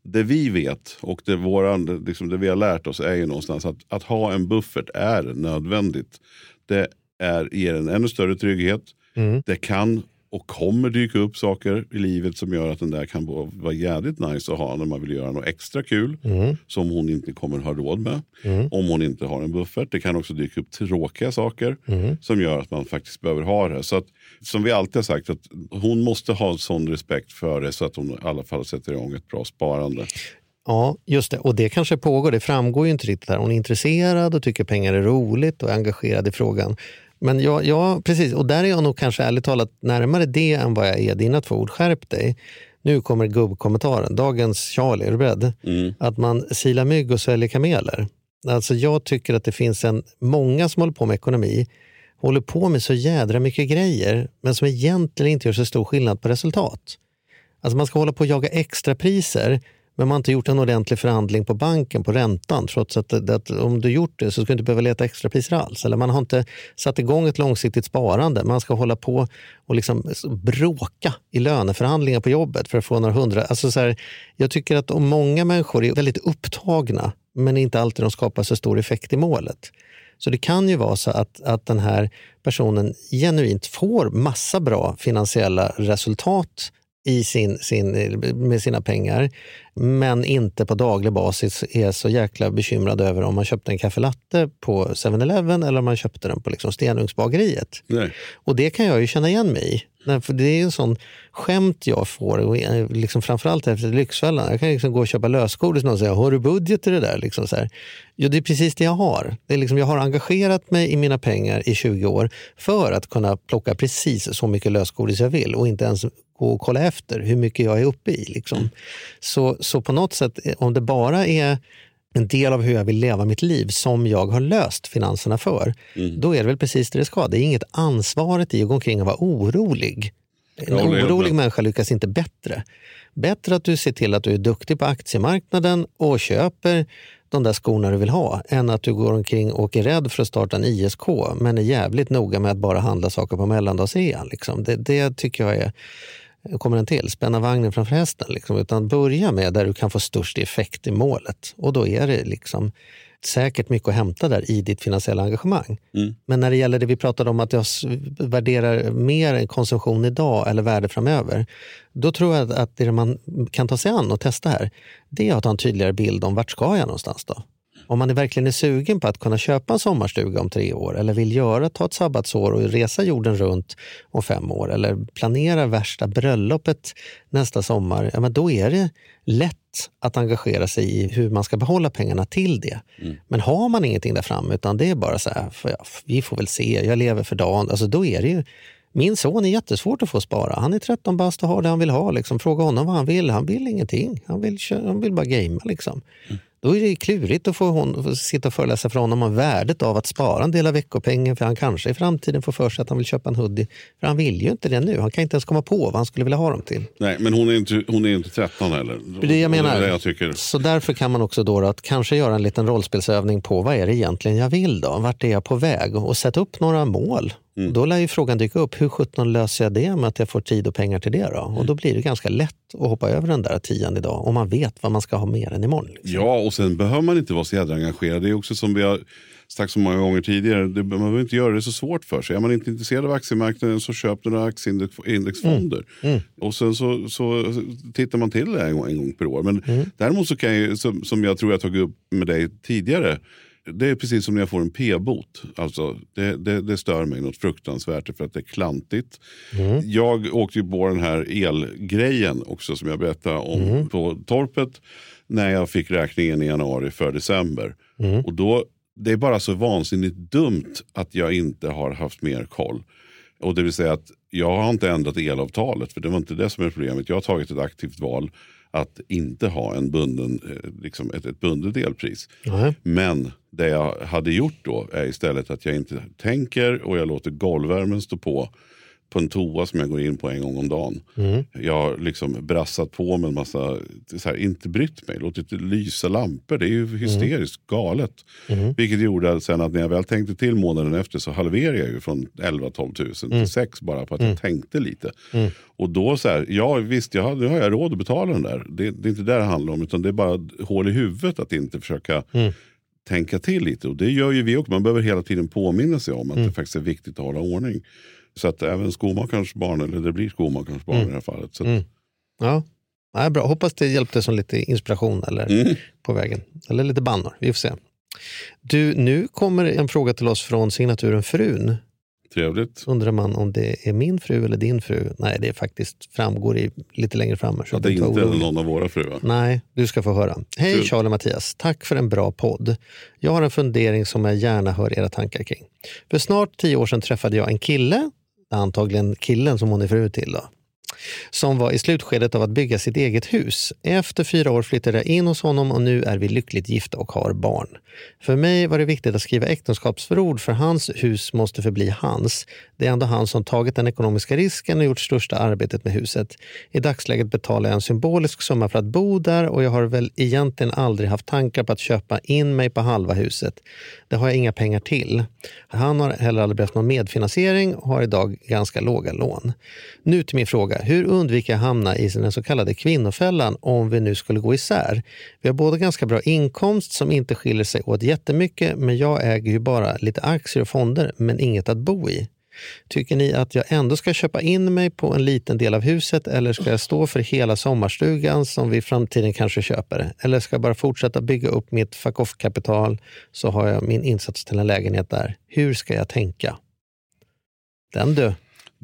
det vi vet och det, våran, liksom det vi har lärt oss är ju någonstans att, att ha en buffert är nödvändigt. Det är, ger en ännu större trygghet. Mm. Det kan och kommer dyka upp saker i livet som gör att den där kan vara jävligt nice att ha när man vill göra något extra kul. Mm. Som hon inte kommer ha råd med. Mm. Om hon inte har en buffert. Det kan också dyka upp tråkiga saker Mm. som gör att man faktiskt behöver ha det. Så att, som vi alltid har sagt, att hon måste ha sån respekt för det så att hon i alla fall sätter igång ett bra sparande. Ja, just det. Och det kanske pågår. Det framgår ju inte riktigt här. Hon är intresserad och tycker pengar är roligt och är engagerad i frågan. Men ja, ja, precis. Och där är jag nog kanske ärligt talat närmare det än vad jag är dina två ord. Skärp dig. Nu kommer gubbkommentaren. Dagens Charlie, är du beredd? Att man silar mygg och sväljer kameler. Alltså jag tycker att det finns en, många som håller på med ekonomi håller på med så jädra mycket grejer men som egentligen inte gör så stor skillnad på resultat. Alltså man ska hålla på och jaga extra priser men man har inte gjort en ordentlig förhandling på banken på räntan trots att, det, att om du gjort det så ska du inte behöva leta extrapriser alls. Eller man har inte satt igång ett långsiktigt sparande. Man ska hålla på och liksom bråka i löneförhandlingar på jobbet för att få några hundra. Alltså så här, jag tycker att om många människor är väldigt upptagna men inte alltid de skapar så stor effekt i målet. Så det kan ju vara så att, att den här personen genuint får massa bra finansiella resultat i sin, sin, med sina pengar men inte på daglig basis är så jäkla bekymrad över om man köpte en kaffelatte på 7-Eleven eller om man köpte den på liksom Stenugnsbageriet. Nej. Och det kan jag ju känna igen mig i. Nej, För det är en sån skämt jag får, eh, liksom framförallt efter Lyxfällan. Jag kan liksom gå och köpa lösgodis och säger, har du budget till det där? Liksom så här. Jo, det är precis det jag har. Det är liksom, jag har engagerat mig i mina pengar i 20 år för att kunna plocka precis så mycket lösgodis jag vill och inte ens gå och kolla efter hur mycket jag är uppe i. Liksom. Så, så på något sätt, eh, om det bara är en del av hur jag vill leva mitt liv som jag har löst finanserna för, då är det väl precis det det ska. Det är inget ansvaret i att gå omkring och vara orolig. En orolig människa lyckas inte bättre. Bättre att du ser till att du är duktig på aktiemarknaden och köper de där skorna du vill ha än att du går omkring och är rädd för att starta en ISK men är jävligt noga med att bara handla saker på mellandagsrean. Liksom. Det, det tycker jag är kommer en till, spänna vagnen framför hästen. Liksom, utan börja med där du kan få störst effekt i målet. Och då är det liksom säkert mycket att hämta där i ditt finansiella engagemang. Mm. Men när det gäller det vi pratade om att jag värderar mer konsumtion idag eller värde framöver. Då tror jag att det man kan ta sig an och testa här, det är att ha en tydligare bild om vart ska jag någonstans då? Om man är verkligen är sugen på att kunna köpa en sommarstuga om tre år eller vill göra, ta ett sabbatsår och resa jorden runt om fem år eller planera värsta bröllopet nästa sommar, ja, men då är det lätt att engagera sig i hur man ska behålla pengarna till det. Men har man ingenting där framme utan det är bara så här, för, ja, vi får väl se, jag lever för dagen, alltså då är det ju min son är jättesvårt att få spara. Han är 13 bast och har det han vill ha. Liksom. Fråga honom vad han vill. Han vill ingenting. Han vill, han vill bara gamea. Liksom. Då är det klurigt att få, hon, sitta och föreläsa för honom om värdet av att spara en del av veckopengen för han kanske i framtiden får för sig att han vill köpa en hoodie. För han vill ju inte det nu. Han kan inte ens komma på vad han skulle vilja ha dem till. Nej, men hon är inte, hon är inte 13 heller. Det är det jag menar. Det det jag. Så därför kan man också då att kanske göra en liten rollspelsövning på vad är det egentligen jag vill då? Vart är jag på väg? Och sätta upp några mål. Mm. Då lär ju frågan dyka upp, hur sjutton löser jag det med att jag får tid och pengar till det då? Och då blir det ganska lätt att hoppa över den där tian idag om man vet vad man ska ha mer än imorgon. Liksom. Ja, och sen behöver man inte vara så jädra engagerad. Det är också som vi har sagt så många gånger tidigare. Det, man behöver inte göra det så svårt för sig. Är man inte intresserad av aktiemarknaden så köp några aktieindexfonder. Mm. Och sen så, så tittar man till det en gång, en gång per år. Men Mm. däremot så kan jag, som, som jag tror jag tagit upp med dig tidigare. Det är precis som när jag får en p-bot. Alltså, det, det, det stör mig något fruktansvärt för att det är klantigt. Mm. Jag åkte ju på den här elgrejen också som jag berättade om Mm. på torpet. När jag fick räkningen i januari för december. Mm. Och då, det är bara så vansinnigt dumt att jag inte har haft mer koll. Och det vill säga att jag har inte ändrat elavtalet för det var inte det som är problemet. Jag har tagit ett aktivt val att inte ha en bunden, eh, liksom ett, ett bundet elpris. Nej. Men det jag hade gjort då är istället att jag inte tänker och jag låter golvvärmen stå på på en toa som jag går in på en gång om dagen. Mm. Jag har liksom brassat på med en massa, så här, inte brytt mig, låtit lysa lampor. Det är ju hysteriskt galet. Mm. Vilket gjorde att sen att när jag väl tänkte till månaden efter så halverade jag ju från 11-12 tusen till 6 bara på att jag tänkte lite. Och då så här, ja visst, jag har, nu har jag råd att betala den där. Det, det är inte det det handlar om, utan det är bara hål i huvudet att inte försöka tänka till lite. Och det gör ju vi också. Man behöver hela tiden påminna sig om att det faktiskt är viktigt att hålla ordning. Så att även skomakarens barn, eller det blir skomakarens barn i det här fallet. Så Mm. Ja. Ja, bra. Hoppas det hjälpte som lite inspiration eller Mm. på vägen. Eller lite bannor. Vi får se. Du, nu kommer en fråga till oss från signaturen Frun. Trevligt. undrar man om det är min fru eller din fru. Nej, det är faktiskt framgår i, lite längre fram. Så Att det inte är någon av våra fruar. Nej, du ska få höra. Hej Kul. Charlie och Mattias, tack för en bra podd. Jag har en fundering som jag gärna hör era tankar kring. För snart tio år sedan träffade jag en kille, antagligen killen som hon är fru till, då, som var i slutskedet av att bygga sitt eget hus. Efter fyra år flyttade jag in hos honom och nu är vi lyckligt gifta och har barn. För mig var det viktigt att skriva äktenskapsförord för hans hus måste förbli hans. Det är ändå han som tagit den ekonomiska risken och gjort största arbetet med huset. I dagsläget betalar jag en symbolisk summa för att bo där och jag har väl egentligen aldrig haft tankar på att köpa in mig på halva huset. Det har jag inga pengar till. Han har heller aldrig behövt någon medfinansiering och har idag ganska låga lån. Nu till min fråga. Hur undviker jag hamna i den så kallade kvinnofällan om vi nu skulle gå isär? Vi har båda ganska bra inkomst som inte skiljer sig åt jättemycket men jag äger ju bara lite aktier och fonder men inget att bo i. Tycker ni att jag ändå ska köpa in mig på en liten del av huset eller ska jag stå för hela sommarstugan som vi i framtiden kanske köper? Eller ska jag bara fortsätta bygga upp mitt fuck off-kapital så har jag min insats till en lägenhet där. Hur ska jag tänka? Den du.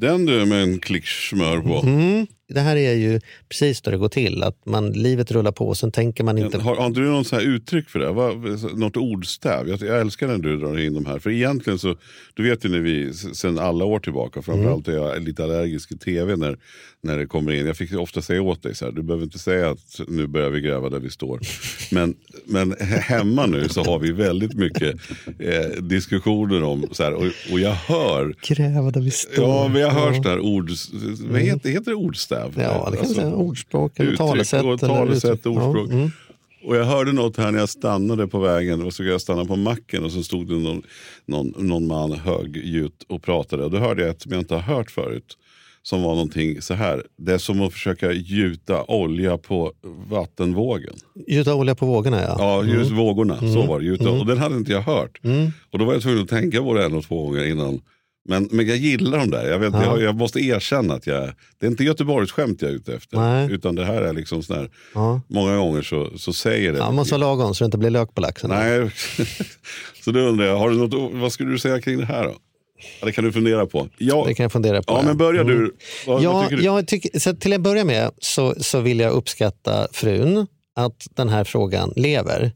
Den du med en klick smör på. Mm. Det här är ju precis då det går till. Att man, livet rullar på och sen tänker man inte... Har, har du något så uttryck för det? Vad, något ordstäv? Jag, jag älskar när du drar in de här. För egentligen så, du vet ju när vi sen alla år tillbaka, framförallt är jag lite allergisk i tv när, när det kommer in. Jag fick ofta säga åt dig så här, du behöver inte säga att nu börjar vi gräva där vi står. Men, men hemma nu så har vi väldigt mycket eh, diskussioner om, så här, och, och jag hör Gräva där vi står. Ja, men jag hör Ja. sådana här ord, vad heter, heter det ordstäv? Ja, det kan man säga. Ordspråk eller talesätt. Och eller talesätt, uttryck. ordspråk. Ja, mm. Och jag hörde något här när jag stannade på vägen. Och så jag stanna på macken och så stod det någon, någon, någon man högljutt och pratade. Och då hörde jag ett som jag inte har hört förut. Som var någonting så här. Det är som att försöka gjuta olja på vattenvågen. Gjuta olja på vågorna, ja. Ja, just Mm. vågorna. Så Mm. var det. Gjuta. Mm. Och den hade inte jag hört. Mm. Och då var jag tvungen att tänka på det en och två gånger innan. Men, men jag gillar de där. Jag, vet, Ja. jag, jag måste erkänna att jag, det är inte Göteborgsskämt jag är ute efter. Nej. Utan det här är liksom sån här, Ja. många gånger så, så säger det. Ja, man måste ha lagom så det inte blir lök på laxen. Nej, så då undrar jag, har du något, vad skulle du säga kring det här då? Ja, det kan du fundera på. Ja, Det kan jag fundera på. ja men börjar du. Mm. Vad, vad Ja, tycker du? jag tycker, så till att börja med så, så vill jag uppskatta frun, att den här frågan lever.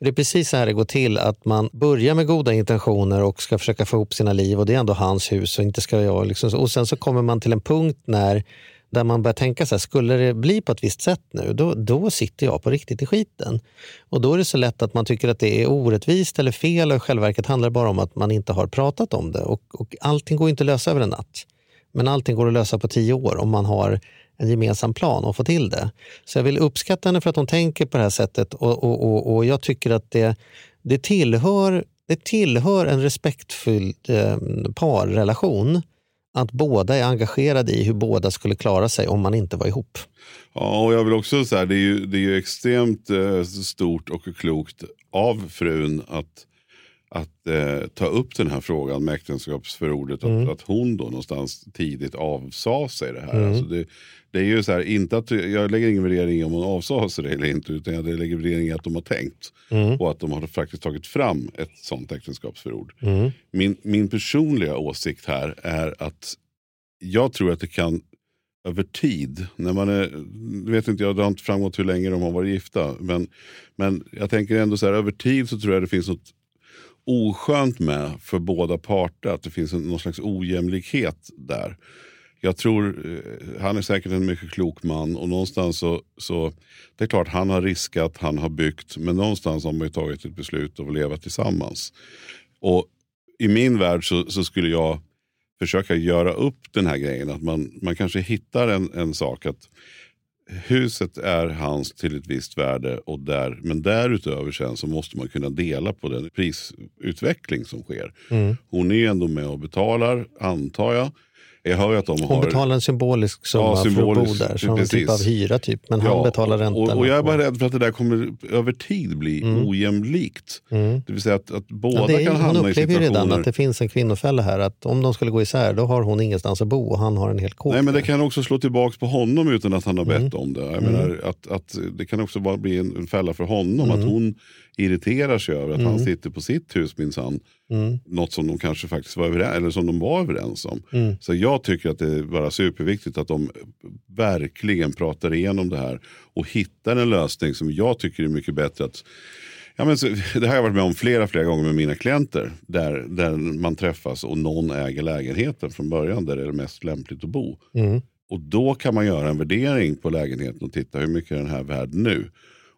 Det är precis så här det går till, att man börjar med goda intentioner och ska försöka få ihop sina liv och det är ändå hans hus och inte ska jag. Liksom, och sen så kommer man till en punkt när där man börjar tänka så här, skulle det bli på ett visst sätt nu, då, då sitter jag på riktigt i skiten. Och då är det så lätt att man tycker att det är orättvist eller fel och i själva verket handlar det bara om att man inte har pratat om det. Och, och allting går inte att lösa över en natt. Men allting går att lösa på tio år om man har en gemensam plan och få till det. Så jag vill uppskatta henne för att hon tänker på det här sättet och, och, och, och jag tycker att det, det, tillhör, det tillhör en respektfull eh, parrelation att båda är engagerade i hur båda skulle klara sig om man inte var ihop. Ja, och jag vill också säga det är ju, det är ju extremt eh, stort och klokt av frun att att eh, ta upp den här frågan med äktenskapsförordet. Mm. Att, att hon då någonstans tidigt avsade sig det här. Mm. Alltså det, det är ju så här, inte att, jag lägger ingen värdering i om hon avsade sig det eller inte. Utan jag lägger värdering i att de har tänkt. Mm. Och att de har faktiskt tagit fram ett sånt äktenskapsförord. Mm. Min, min personliga åsikt här är att jag tror att det kan över tid. När man är, vet inte jag, det har inte framgått hur länge de har varit gifta. Men, men jag tänker ändå så här, över tid så tror jag det finns något oskönt med för båda parter. Att det finns en, någon slags ojämlikhet där. Jag tror, eh, han är säkert en mycket klok man och någonstans så, så det är klart han har riskat, han har byggt, men någonstans har man ju tagit ett beslut att leva tillsammans. Och i min värld så, så, skulle jag försöka göra upp den här grejen. Att man, man kanske hittar en, en sak att huset är hans till ett visst värde och där, men därutöver sen så måste man kunna dela på den prisutveckling som sker. Mm. Hon är ändå med och betalar, antar jag. Jag hör att de Hon har... betalar en symbolisk summa ja, symbolisk, för att bo där, som en typ av hyra typ. Men ja, han betalar räntan. Och, och, jag är bara rädd för att det där kommer över tid bli mm. ojämlikt. Mm. Det vill säga att, att båda ja, är, kan hamna i situationer... Hon upplever ju redan att det finns en kvinnofälla här. Att om de skulle gå isär då har hon ingenstans att bo och han har en hel kåk. Nej men det kan också slå tillbaka på honom utan att han har bett mm. om det. Jag menar, mm. att, att det kan också bara bli en, en fälla för honom. Att mm. hon irriterar sig över att mm. han sitter på sitt hus minsann. Mm. Något som de kanske faktiskt var överens, eller som de var överens om. Mm. Så jag tycker att det är bara superviktigt att de verkligen pratar igenom det här och hittar en lösning som jag tycker är mycket bättre. att Ja, men så, det har jag varit med om flera, flera gånger med mina klienter. Där, där man träffas och någon äger lägenheten från början där det är mest lämpligt att bo. Mm. Och då kan man göra en värdering på lägenheten och titta hur mycket är den här värd nu.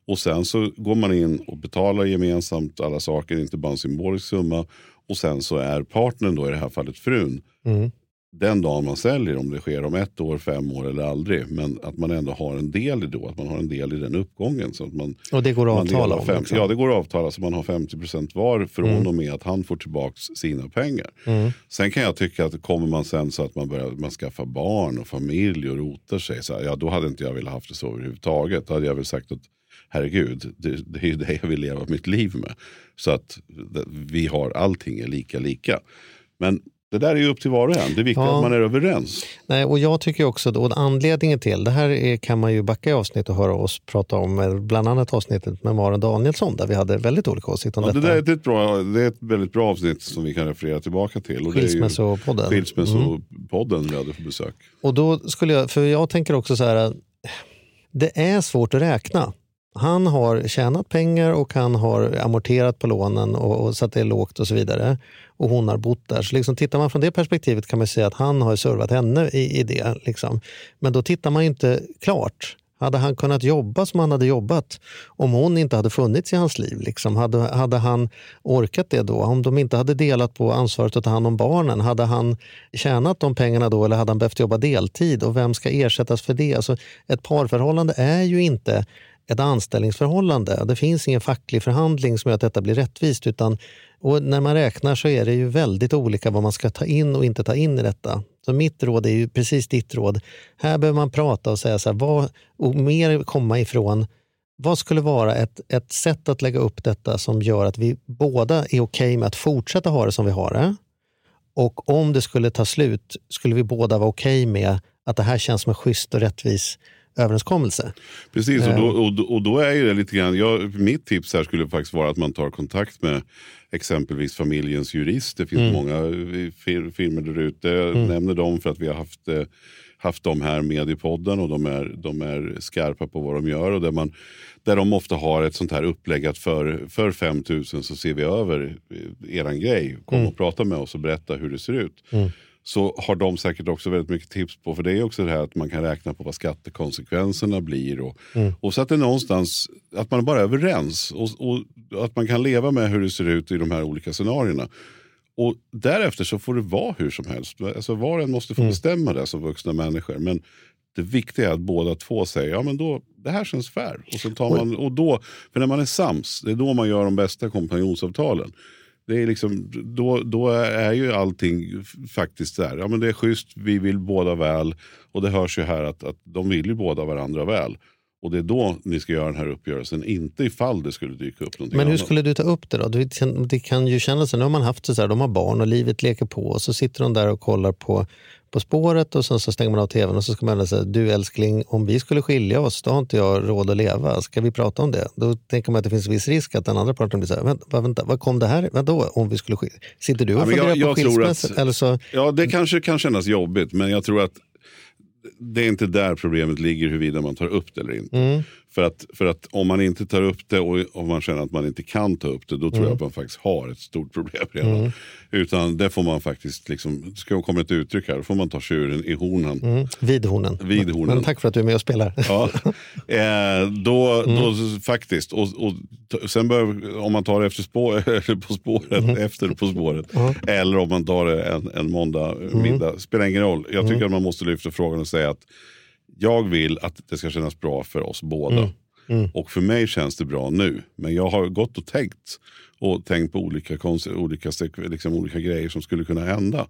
Och sen så går man in och betalar gemensamt alla saker, inte bara en symbolisk summa. Och sen så är partnern, då i det här fallet frun, mm. den dagen man säljer, om det sker om ett år, fem år eller aldrig. Men att man ändå har en del i då, att man har en del i den uppgången. Så att man, och det går att avtala om? Fem, ja, det går att avtala så man har 50% var från mm. och med att han får tillbaka sina pengar. Mm. Sen kan jag tycka att kommer man sen så att man börjar man skaffar barn och familj och rotar sig, så här, ja då hade inte jag velat haft det så överhuvudtaget. Då hade jag väl sagt att herregud, det, det är ju det jag vill leva mitt liv med. Så att vi har allting är lika lika. Men det där är ju upp till var och en. Det är viktigt ja. att man är överens. Nej, och jag tycker också att anledningen till, det här är, kan man ju backa i avsnitt och höra oss prata om, bland annat avsnittet med Maren Danielsson där vi hade väldigt olika åsikter om ja, detta. Det, där är ett bra, det är ett väldigt bra avsnitt som vi kan referera tillbaka till. Skilsmässopodden. Skilsmässopodden mm. vi hade för besök. Och då skulle jag, för jag tänker också så här, det är svårt att räkna. Han har tjänat pengar och han har amorterat på lånen och, och så att det är lågt och så vidare. Och hon har bott där. Så liksom, tittar man från det perspektivet kan man säga att han har servat henne i, i det. Liksom. Men då tittar man inte klart. Hade han kunnat jobba som han hade jobbat om hon inte hade funnits i hans liv? Liksom? Hade, hade han orkat det då? Om de inte hade delat på ansvaret att ta hand om barnen, hade han tjänat de pengarna då eller hade han behövt jobba deltid? Och vem ska ersättas för det? Alltså, ett parförhållande är ju inte ett anställningsförhållande. Det finns ingen facklig förhandling som gör att detta blir rättvist. Utan, och när man räknar så är det ju väldigt olika vad man ska ta in och inte ta in i detta. Så mitt råd är ju precis ditt råd. Här behöver man prata och säga så här, vad, och mer komma ifrån vad skulle vara ett, ett sätt att lägga upp detta som gör att vi båda är okej okay med att fortsätta ha det som vi har det? Och om det skulle ta slut, skulle vi båda vara okej okay med att det här känns som en schysst och rättvis överenskommelse. Precis, och då, eh. och, och då är det lite grann, jag, mitt tips här skulle faktiskt vara att man tar kontakt med exempelvis familjens jurist. Det finns mm. många fir firmor där ute. Mm. nämner dem för att vi har haft, eh, haft dem här med i podden och de är, de är skarpa på vad de gör. Och där, man, där de ofta har ett sånt här upplägg att för, för 5 000 så ser vi över eh, eran grej. Kom mm. och prata med oss och berätta hur det ser ut. Mm. Så har de säkert också väldigt mycket tips på. För det är också det här att man kan räkna på vad skattekonsekvenserna blir. Och, Mm. och så att det är någonstans, att man är bara överens. Och, och att man kan leva med hur det ser ut i de här olika scenarierna. Och därefter så får det vara hur som helst. Alltså var och en måste få Mm. bestämma det som vuxna människor. Men det viktiga är att båda två säger ja men då, det här känns fair. Och, sen tar man, och då, för när man är sams, det är då man gör de bästa kompanjonsavtalen. Det är liksom, då, då är ju allting faktiskt där. Ja, men det är schysst, vi vill båda väl. Och det hörs ju här att, att de vill ju båda varandra väl. Och det är då ni ska göra den här uppgörelsen, inte ifall det skulle dyka upp någonting Men hur annat. skulle du ta upp det då? Du vet, Det kan ju kännas, nu har man haft det så här, de har barn och livet leker på och så sitter de där och kollar på På spåret och sen så stänger man av tvn och så ska man säga, du älskling, om vi skulle skilja oss, då har inte jag råd att leva. Ska vi prata om det? Då tänker man att det finns viss risk att den andra parten blir så här, vänta, vänta vad kom det här, vadå om vi skulle skilja? Sitter du och Ja, funderar på skilsmässa? att- Eller så, Ja, det kanske kan kännas jobbigt, men jag tror att det är inte där problemet ligger huruvida man tar upp det eller inte. Mm. För, att, för att om man inte tar upp det och om man känner att man inte kan ta upp det, då tror Mm. jag att man faktiskt har ett stort problem redan. Utan det får man faktiskt, liksom, ska komma ett uttryck här, då får man ta tjuren i hornen. mm, vid hornen. Vid hornen. Men tack för att du är med och spelar. Ja, eh, då, Mm. då faktiskt. Och, och sen bör, om man tar det efter spår, eller på spåret, Mm. efter På spåret. Eller om man tar det en, en måndag Mm. middag. Spelar ingen roll. Jag tycker att man måste lyfta frågan och säga att jag vill att det ska kännas bra för oss båda. Mm. Och för mig känns det bra nu. Men jag har gått och tänkt. Och tänkt på olika, konst- olika, liksom olika grejer som skulle kunna hända.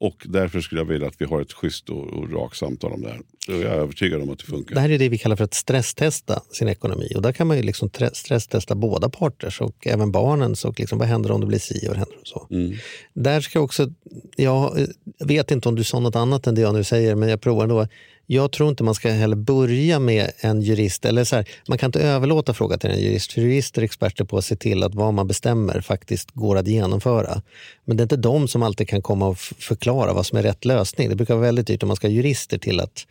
Och därför skulle jag vilja att vi har ett schysst och, och rakt samtal om det här. Så jag är övertygad om att det funkar. Det här är det vi kallar för att stresstesta sin ekonomi. Och där kan man ju liksom tre- stresstesta båda parters och även barnens. Och liksom, vad händer om det blir si och vad händer om så. Mm. Där ska också, jag vet inte om du sa något annat än det jag nu säger, men jag provar ändå. Jag tror inte man ska heller börja med en jurist, eller så här, man kan inte överlåta frågan till en jurist, för jurister är experter på att se till att vad man bestämmer faktiskt går att genomföra. Men det är inte de som alltid kan komma och förklara vad som är rätt lösning. Det brukar vara väldigt dyrt om man ska ha jurister till att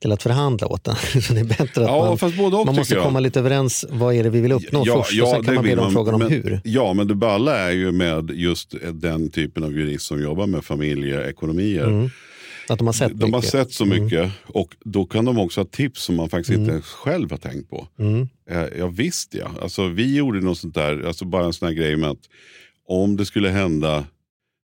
till att förhandla åt en. Så det är bättre att Ja, man, och man måste jag. komma lite överens. Vad är det vi vill uppnå först? och sen kan man be dem frågan om men, hur. Ja, men det balla är ju med just den typen av jurist som jobbar med familjeekonomier. Att de har sett De har sett så mycket och då kan de också ha tips som man faktiskt inte själv har tänkt på. Mm. Eh, Ja visst ja, alltså, vi gjorde något sånt där, alltså bara en sån här grej med att om det skulle hända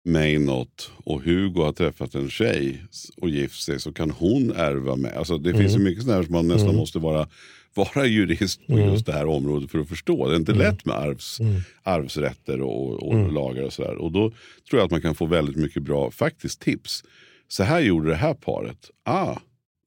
mig något och Hugo har träffat en tjej och gift sig så kan hon ärva mig. Alltså, det finns så mycket sånt här som man nästan måste vara, vara jurist på just det här området för att förstå. Det är inte lätt med arvs, arvsrätter och, och lagar och sådär. Och då tror jag att man kan få väldigt mycket bra faktiskt tips. Så här gjorde det här paret. Ah,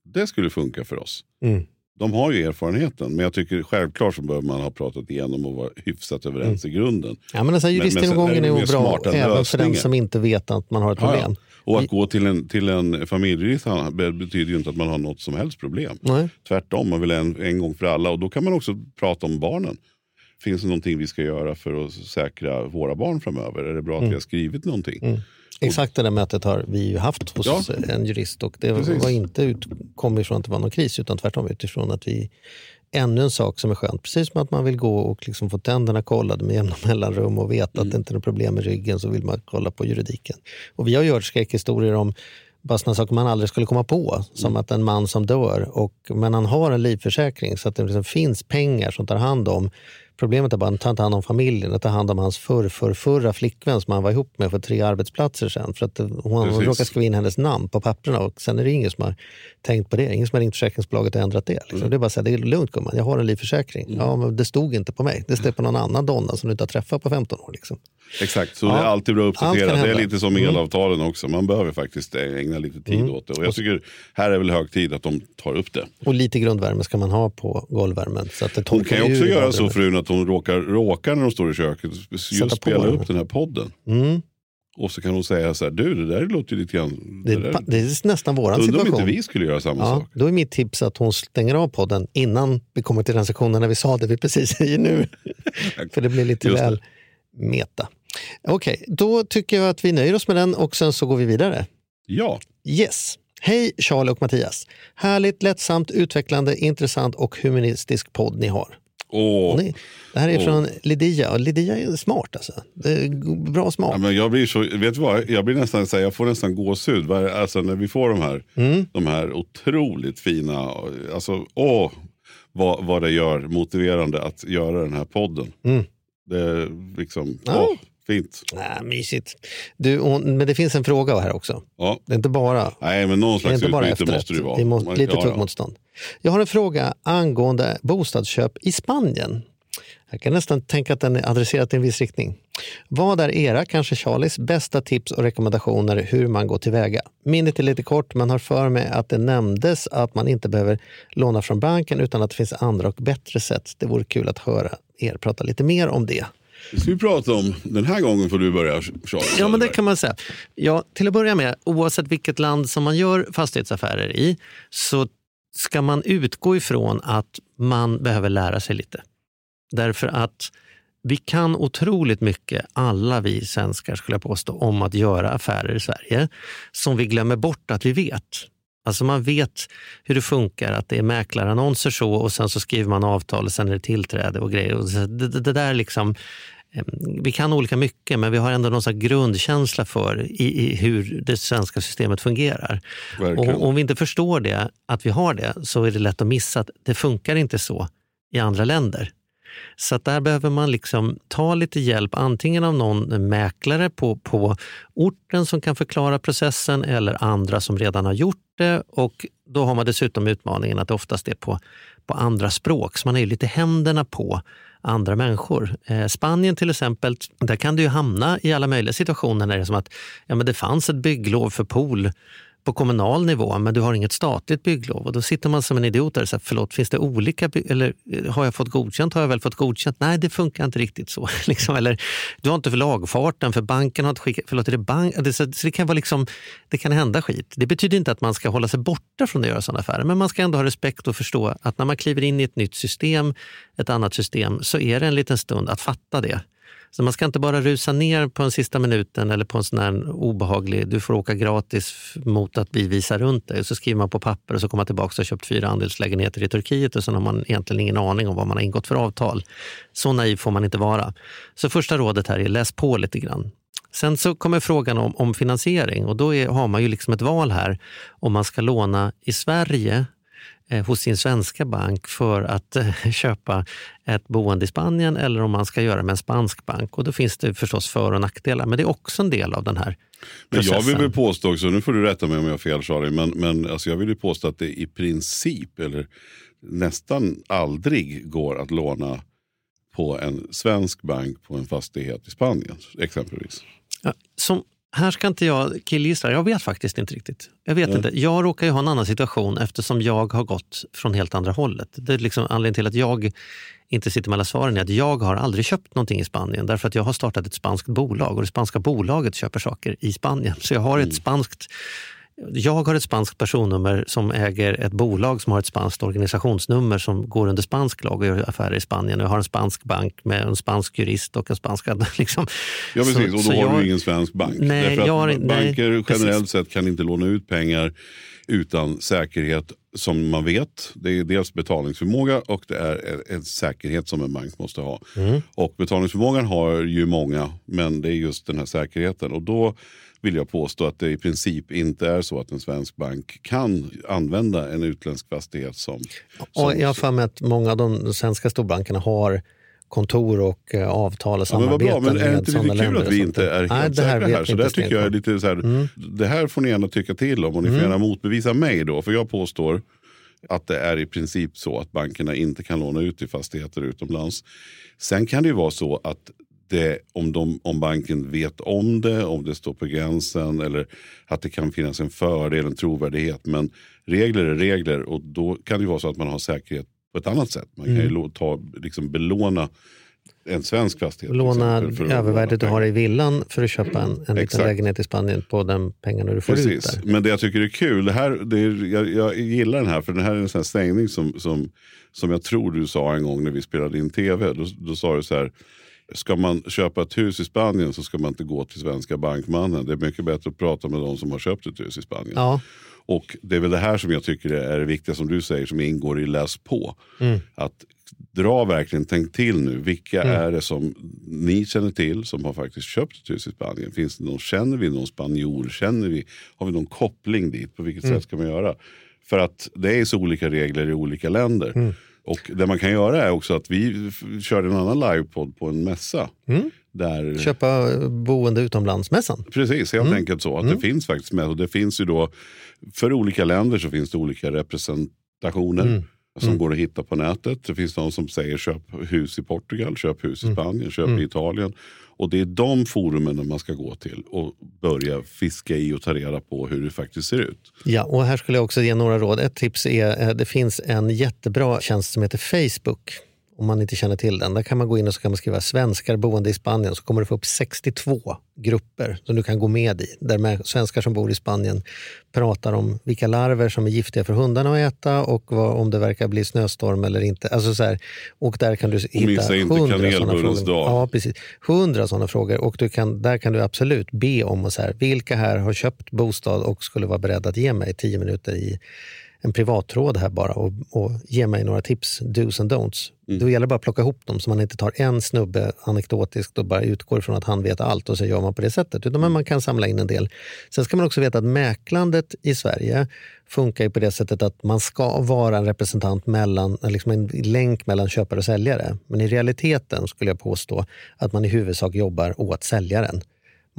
det skulle funka för oss. Mm. De har ju erfarenheten, men jag tycker självklart så behöver man ha pratat igenom och vara hyfsat överens i grunden. Ja, men alltså, juristgenomgången är nog bra även för den lösningar. som inte vet att man har ett Ja, problem. ja. Och att gå till en, till en familjejurist betyder ju inte att man har något som helst problem. Nej. Tvärtom, man vill en, en gång för alla. Och då kan man också prata om barnen. Finns det någonting vi ska göra för att säkra våra barn framöver? Är det bra att vi har skrivit någonting? Exakt det där mötet har vi ju haft hos Ja. en jurist och det Precis. var inte ut, kom ifrån att det var någon kris utan tvärtom utifrån att vi Ännu en sak som är skönt, precis som att man vill gå och liksom få tänderna kollade med jämna mellanrum och veta att det inte är något problem med ryggen så vill man kolla på juridiken. Och vi har ju hört skräckhistorier om bara sådana saker man aldrig skulle komma på. Som att en man som dör, och, men han har en livförsäkring så att det liksom finns pengar som tar hand om Problemet är bara att han tar hand om familjen, att ta hand om hans förr, förr, förra flickvän som han var ihop med för tre arbetsplatser sen. För att det- hon Precis. råkade skriva in hennes namn på papperna och sen är det ingen som har tänkt på det. Ingen som har ringt försäkringsbolaget och ändrat det. Liksom. Det är bara att säga, det är lugnt gumman, jag har en livförsäkring. Ja, men det stod inte på mig. Det stod på någon annan donna som du inte har träffat på 15 år. Liksom. Exakt, så Ja. det är alltid bra att uppdatera. Det är lite som Mm. elavtalen också. Man behöver faktiskt ägna lite tid åt det. Och jag tycker här är väl hög tid att de tar upp det. Och lite grundvärme ska man ha på golvvärmen. Så att det Hon kan ju också göra så frun att hon råkar, råkar när de står i köket just spela upp den här podden. Mm. Och så kan hon säga så här, du det där låter ju lite grann... Det, det det är nästan våran undrar om situation. inte vi skulle göra samma Ja, sak. då är mitt tips att hon stänger av podden innan vi kommer till den sektionen när vi sa det vi precis säger nu. För det blir lite Just det. väl meta. Okej, då tycker jag att vi nöjer oss med den och sen så går vi vidare. Ja, Yes. Hej Charlie och Mattias. Härligt, lättsamt, utvecklande, intressant och humanistisk podd ni har. Hon är- Det här är Åh. från Lidia och Lidia är smart alltså. Är bra smak. Ja, men jag blir så, vet du vad, jag blir nästan så här, jag får nästan gåshud alltså, när vi får de här, Mm. de här otroligt fina, alltså åh, vad, vad det gör motiverande att göra den här podden. Mm. Det är liksom, åh, fint. Nej, mysigt. Du, och, men det finns en fråga här också. Ja. Det är inte bara Nej, men någon slags utbyte måste det vara. Det måste, lite ja. tuggmotstånd. Jag har en fråga angående bostadsköp i Spanien. Jag kan nästan tänka att den är adresserad till en viss riktning. Vad är era, kanske Charlies, bästa tips och rekommendationer hur man går tillväga? Minnet är lite kort, men har för mig att det nämndes att man inte behöver låna från banken utan att det finns andra och bättre sätt. Det vore kul att höra er prata lite mer om det. Det ska vi prata om. Den här gången får du börja Charles. Ja, men det kan man säga. Ja, till att börja med, oavsett vilket land som man gör fastighetsaffärer i så ska man utgå ifrån att man behöver lära sig lite. Därför att vi kan otroligt mycket, alla vi svenskar skulle jag påstå, om att göra affärer i Sverige som vi glömmer bort att vi vet. Alltså man vet hur det funkar, att det är mäklarannonser så och sen så skriver man avtal och sen är det tillträde och grejer. Och det, det, där liksom, eh, vi kan olika mycket men vi har ändå någon grundkänsla för i, i hur det svenska systemet fungerar. Verkligen. Och om vi inte förstår det, att vi har det, så är det lätt att missa att det funkar inte så i andra länder. Så att där behöver man liksom ta lite hjälp, antingen av någon mäklare på, på orten som kan förklara processen eller andra som redan har gjort det. Och då har man dessutom utmaningen att det oftast är på, på andra språk, så man är ju lite händerna på andra människor. Eh, Spanien till exempel, där kan du ju hamna i alla möjliga situationer när det är som att ja, men det fanns ett bygglov för pool på kommunal nivå, men du har inget statligt bygglov. Och då sitter man som en idiot där och säger, förlåt, finns det olika, eller eh, har jag fått godkänt? Har jag väl fått godkänt? Nej, det funkar inte riktigt så. liksom. Eller du har inte för lagfarten, för banken har inte skickat, förlåt, är det bank? Det, så, så det kan vara liksom, det kan hända skit. Det betyder inte att man ska hålla sig borta från att göra sådana affärer, men man ska ändå ha respekt och förstå att när man kliver in i ett nytt system, ett annat system, så är det en liten stund att fatta det. Så man ska inte bara rusa ner på en sista minuten eller på en sån här obehaglig, du får åka gratis mot att vi visar runt dig. Och så skriver man på papper och så kommer man tillbaka och har köpt fyra andelslägenheter i Turkiet och sen har man egentligen ingen aning om vad man har ingått för avtal. Så naiv får man inte vara. Så första rådet här är läs på lite grann. Sen så kommer frågan om, om finansiering och då är, har man ju liksom ett val här om man ska låna i Sverige hos sin svenska bank för att eh, köpa ett boende i Spanien eller om man ska göra med en spansk bank. Och Då finns det förstås för och nackdelar, men det är också en del av den här Men processen. jag vill påstå också, nu får du rätta mig om jag har fel Charlie, men, men alltså jag vill ju påstå att det i princip, eller nästan aldrig går att låna på en svensk bank på en fastighet i Spanien exempelvis. Ja, som, här ska inte jag killgissa, jag vet faktiskt inte riktigt. Jag vet Nej. inte. Jag råkar ju ha en annan situation eftersom jag har gått från helt andra hållet. Det är liksom anledningen till att jag inte sitter mellan svaren är att jag har aldrig köpt någonting i Spanien därför att jag har startat ett spanskt bolag och det spanska bolaget köper saker i Spanien. Så jag har ett spanskt jag har ett spanskt personnummer som äger ett bolag som har ett spanskt organisationsnummer som går under spansk lag och gör affärer i Spanien. Jag har en spansk bank med en spansk jurist och en spansk... Liksom. Ja precis, Så- och då har jag- du ingen svensk bank. Nej, Därför att jag har inte- nej, banker precis. generellt sett kan inte låna ut pengar utan säkerhet som man vet. Det är dels betalningsförmåga och det är en säkerhet som en bank måste ha. Mm. Och betalningsförmågan har ju många, men det är just den här säkerheten. Och då vill jag påstå att det i princip inte är så att en svensk bank kan använda en utländsk fastighet som... Och som jag har för mig att många av de svenska storbankerna har kontor och eh, avtal och Ja, men vad samarbeten bra, men är det inte lite kul att vi och inte är helt Nej, det här säkra här? Så inte där tycker jag är stenkoll. lite så här, Mm. det här får ni gärna tycka till om och ni får Mm. gärna motbevisa mig då. För jag påstår att det är i princip så att bankerna inte kan låna ut i fastigheter utomlands. Sen kan det ju vara så att det, om, de, om banken vet om det, om det står på gränsen eller att det kan finnas en fördel, en trovärdighet. Men regler är regler och då kan det vara så att man har säkerhet på ett annat sätt. Man kan ju Mm. ta, liksom belåna en svensk fastighet. Låna övervärdet du har i villan för att köpa en, en liten lägenhet i Spanien på den pengarna du får ut Precis, där. men det jag tycker är kul, det här, det är, jag, jag gillar den här för den här är en sån här stängning som, som, som jag tror du sa en gång när vi spelade in tv. Då, då sa du så här, ska man köpa ett hus i Spanien så ska man inte gå till svenska bankmannen. Det är mycket bättre att prata med de som har köpt ett hus i Spanien. Ja. Och det är väl det här som jag tycker är det viktiga som du säger som ingår i läs på. Mm. Att dra verkligen, tänk till nu. Vilka är det som ni känner till som har faktiskt köpt ett hus i Spanien? Finns det någon, känner vi någon spanjor? Känner vi, har vi någon koppling dit? På vilket sätt ska man göra? För att det är så olika regler i olika länder. Och det man kan göra är också att vi körde en annan livepodd på en mässa. Där, Köpa boende utomlandsmässan. Precis, helt enkelt så. Att Det finns faktiskt. Och det finns ju då, för olika länder så finns det olika representationer. Som går att hitta på nätet. Det finns de som säger köp hus i Portugal, köp hus i Spanien, köp i Italien. Och det är de forumen man ska gå till och börja fiska i och ta reda på hur det faktiskt ser ut. Ja, och här skulle jag också ge några råd. Ett tips är, eh, det finns en jättebra tjänst som heter Facebook. Om man inte känner till den. Där kan man gå in och så kan man skriva svenskar boende i Spanien så kommer du få upp 62 grupper som du kan gå med i. Där med svenskar som bor i Spanien pratar om vilka larver som är giftiga för hundarna att äta och vad, om det verkar bli snöstorm eller inte. Alltså så här, och där kan du hitta hundra sådana frågor. dag. Ja, precis. Hundra sådana frågor. Och du kan, där kan du absolut be om och så här, vilka här har köpt bostad och skulle vara beredda att ge mig tio minuter i en privattråd här bara och, och ge mig några tips, dos and don'ts. Då gäller det bara att plocka ihop dem så man inte tar en snubbe anekdotiskt och bara utgår ifrån att han vet allt och så gör man på det sättet. Utan man kan samla in en del. Sen ska man också veta att mäklandet i Sverige funkar ju på det sättet att man ska vara en representant mellan, liksom en länk mellan köpare och säljare. Men i realiteten skulle jag påstå att man i huvudsak jobbar åt säljaren.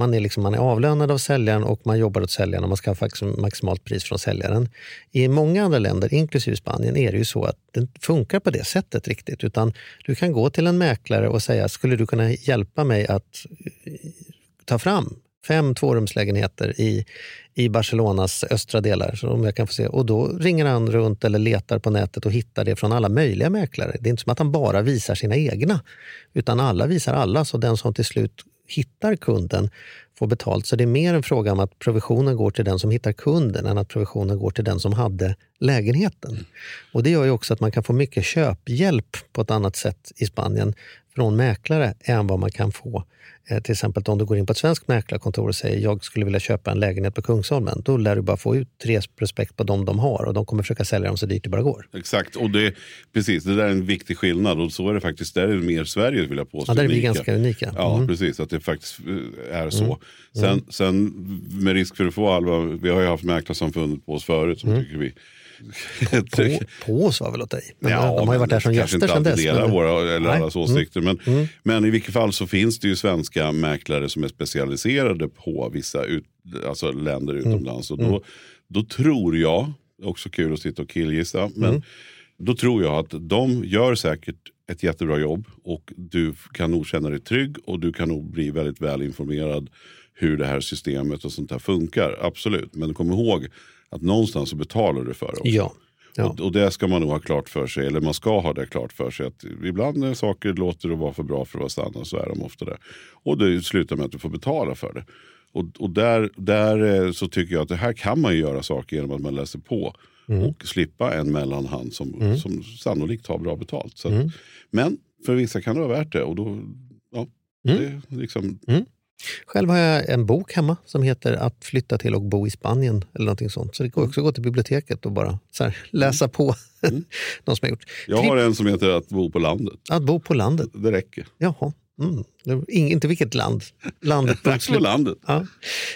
Man är, liksom, man är avlönad av säljaren och man jobbar åt säljaren och man ska ha liksom maximalt pris från säljaren. I många andra länder, inklusive Spanien, är det ju så att det inte funkar på det sättet riktigt. Utan du kan gå till en mäklare och säga, skulle du kunna hjälpa mig att eh, ta fram fem tvårumslägenheter i, i Barcelonas östra delar. Så om jag kan få se. Och då ringer han runt eller letar på nätet och hittar det från alla möjliga mäklare. Det är inte som att han bara visar sina egna, utan alla visar alla. Så den som till slut hittar kunden får betalt. Så det är mer en fråga om att provisionen går till den som hittar kunden än att provisionen går till den som hade lägenheten. Och Det gör ju också att man kan få mycket köphjälp på ett annat sätt i Spanien från mäklare än vad man kan få till exempel om du går in på ett svenskt mäklarkontor och säger jag skulle vilja köpa en lägenhet på Kungsholmen. Då lär du bara få ut tre prospekt på de de har och de kommer försöka sälja dem så dyrt det bara går. Exakt, och det, precis, det där är en viktig skillnad. Och så är det faktiskt, där är det mer Sverige vill jag påstå. Ja, där är vi unika. ganska unika. Ja, Mm. precis. Att det faktiskt eh, är så. Sen, sen med risk för att få halva, vi har ju haft mäklarsamfundet på oss förut som tycker vi På, på oss var väl åt dig. Men Ja, de har ju varit där som gäster inte sedan dess. delar men- våra eller Nej. allas åsikter. Men, men i vilket fall så finns det ju svenska mäklare som är specialiserade på vissa ut, alltså länder Mm. utomlands. Och då, då tror jag, också kul att sitta och killgissa, men Mm. då tror jag att de gör säkert ett jättebra jobb och du kan nog känna dig trygg och du kan nog bli väldigt väl informerad hur det här systemet och sånt här funkar. Absolut, men kom ihåg att någonstans så betalar du för det också. Ja. Ja. Och, och det ska man nog ha klart för sig, eller man ska ha det klart för sig. att Ibland när saker låter att vara för bra för att vara sanna så är de ofta det. Och det slutar med att du får betala för det. Och, och där, där eh, så tycker jag att det här kan man ju göra saker genom att man läser på. Och slippa en mellanhand som, som sannolikt har bra betalt. Att, Men för vissa kan det vara värt det. Och då, ja, det är liksom, Själv har jag en bok hemma som heter Att flytta till och bo i Spanien. eller någonting sånt. Så det går också att gå till biblioteket och bara här, läsa på. De som har gjort. jag har en som heter Att bo på landet. Att bo på landet. Det räcker. Jaha. Mm. Inte vilket land. Landet. Tack på landet. Ja.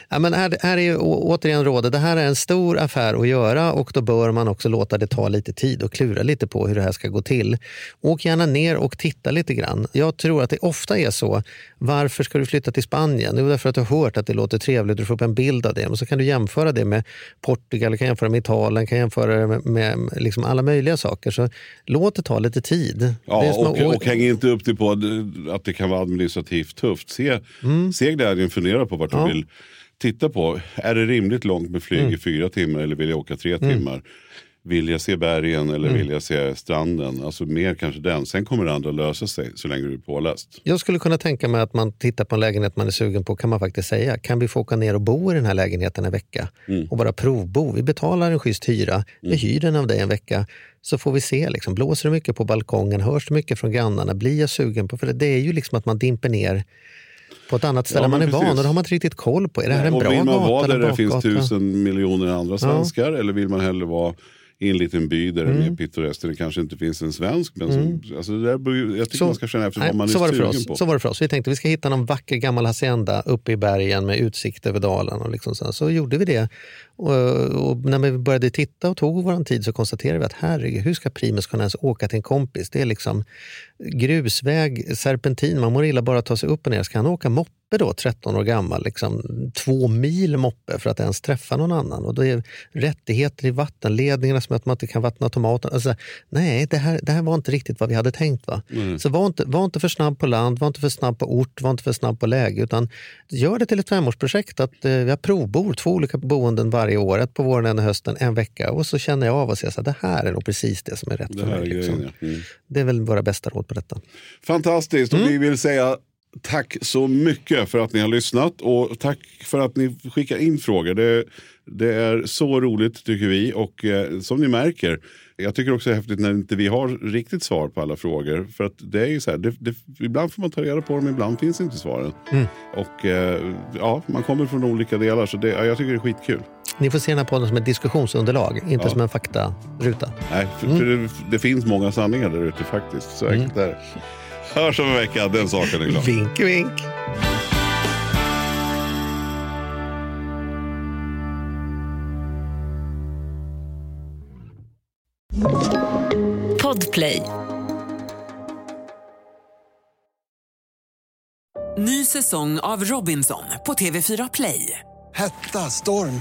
Ja, men här, här är återigen rådet. Det här är en stor affär att göra och då bör man också låta det ta lite tid och klura lite på hur det här ska gå till. Åk gärna ner och titta lite grann. Jag tror att det ofta är så. Varför ska du flytta till Spanien? Jo, därför att du har hört att det låter trevligt. Du får upp en bild av det. Men så kan du jämföra det med Portugal, du kan jämföra med Italien, kan jämföra det med, med liksom alla möjliga saker. Så låt det ta lite tid. Ja, och, att- och häng inte upp dig på att det kan vara administrativt tufft. Se, se glädjen, fundera på vart du Mm. Ja. vill titta på. Är det rimligt långt med flyg Mm. i fyra timmar eller vill jag åka tre timmar? Vill jag se bergen eller Mm. vill jag se stranden? Alltså mer kanske den. Sen kommer det andra lösa sig så länge du är påläst. Jag skulle kunna tänka mig att man tittar på en lägenhet man är sugen på. Kan man faktiskt säga, kan vi få åka ner och bo i den här lägenheten en vecka? Och bara provbo. Vi betalar en schysst hyra. Vi hyr den av dig en vecka. Så får vi se, liksom, blåser det mycket på balkongen? Hörs det mycket från grannarna? Blir jag sugen på? För det är ju liksom att man dimper ner på ett annat ställe Ja, man är men van precis. och då har man inte riktigt koll på. Är det här en och bra vill man gata vara där det finns tusen miljoner andra svenskar eller vill man hellre vara i en liten by där det Mm. är mer pittoreskt. där Det kanske inte finns en svensk. Men som, alltså det där, jag tycker man ska känna efter nej, vad man är så var det för oss. på. Så var det för oss. Vi tänkte vi ska hitta någon vacker gammal hacienda uppe i bergen med utsikt över dalen. Och liksom så. så gjorde vi det. Och, och när vi började titta och tog vår tid så konstaterade vi att herregud, hur ska Primus kunna ens åka till en kompis? Det är liksom grusväg, serpentin, man mår illa bara att ta sig upp och ner. Ska han åka moppe då, 13 år gammal, liksom, två mil moppe för att ens träffa någon annan? Och då är rättigheter i vattenledningarna som att man inte kan vattna tomater. Alltså, nej, det här, det här var inte riktigt vad vi hade tänkt. Va? Så var inte, var inte för snabb på land, var inte för snabb på ort, var inte för snabb på läge. Utan gör det till ett femårsprojekt. Att, eh, vi har provbor, två olika boenden varje år. Ett på våren, en i hösten, en vecka. Och så känner jag av och säger att det här är nog precis det som är rätt Det för mig. Liksom. grejen, ja. Mm. Det är väl våra bästa råd på detta. Fantastiskt. Och vi vill säga tack så mycket för att ni har lyssnat. Och tack för att ni skickar in frågor. Det, det är så roligt tycker vi. Och eh, som ni märker, jag tycker också det är häftigt när inte vi har riktigt svar på alla frågor. För att det är ju så här, det, det, ibland får man ta reda på dem, ibland finns inte svaren. Och eh, ja, man kommer från olika delar. Så det, ja, jag tycker det är skitkul. Ni får se den här podden som ett diskussionsunderlag, inte Ja. som en faktaruta. Nej, för, för det, det finns många sanningar där ute faktiskt. Så enkelt är det. Hörs om en vecka, den saken är klar. Vink, vink. Podplay. Ny säsong av Robinson på TV4 Play. Hetta, storm,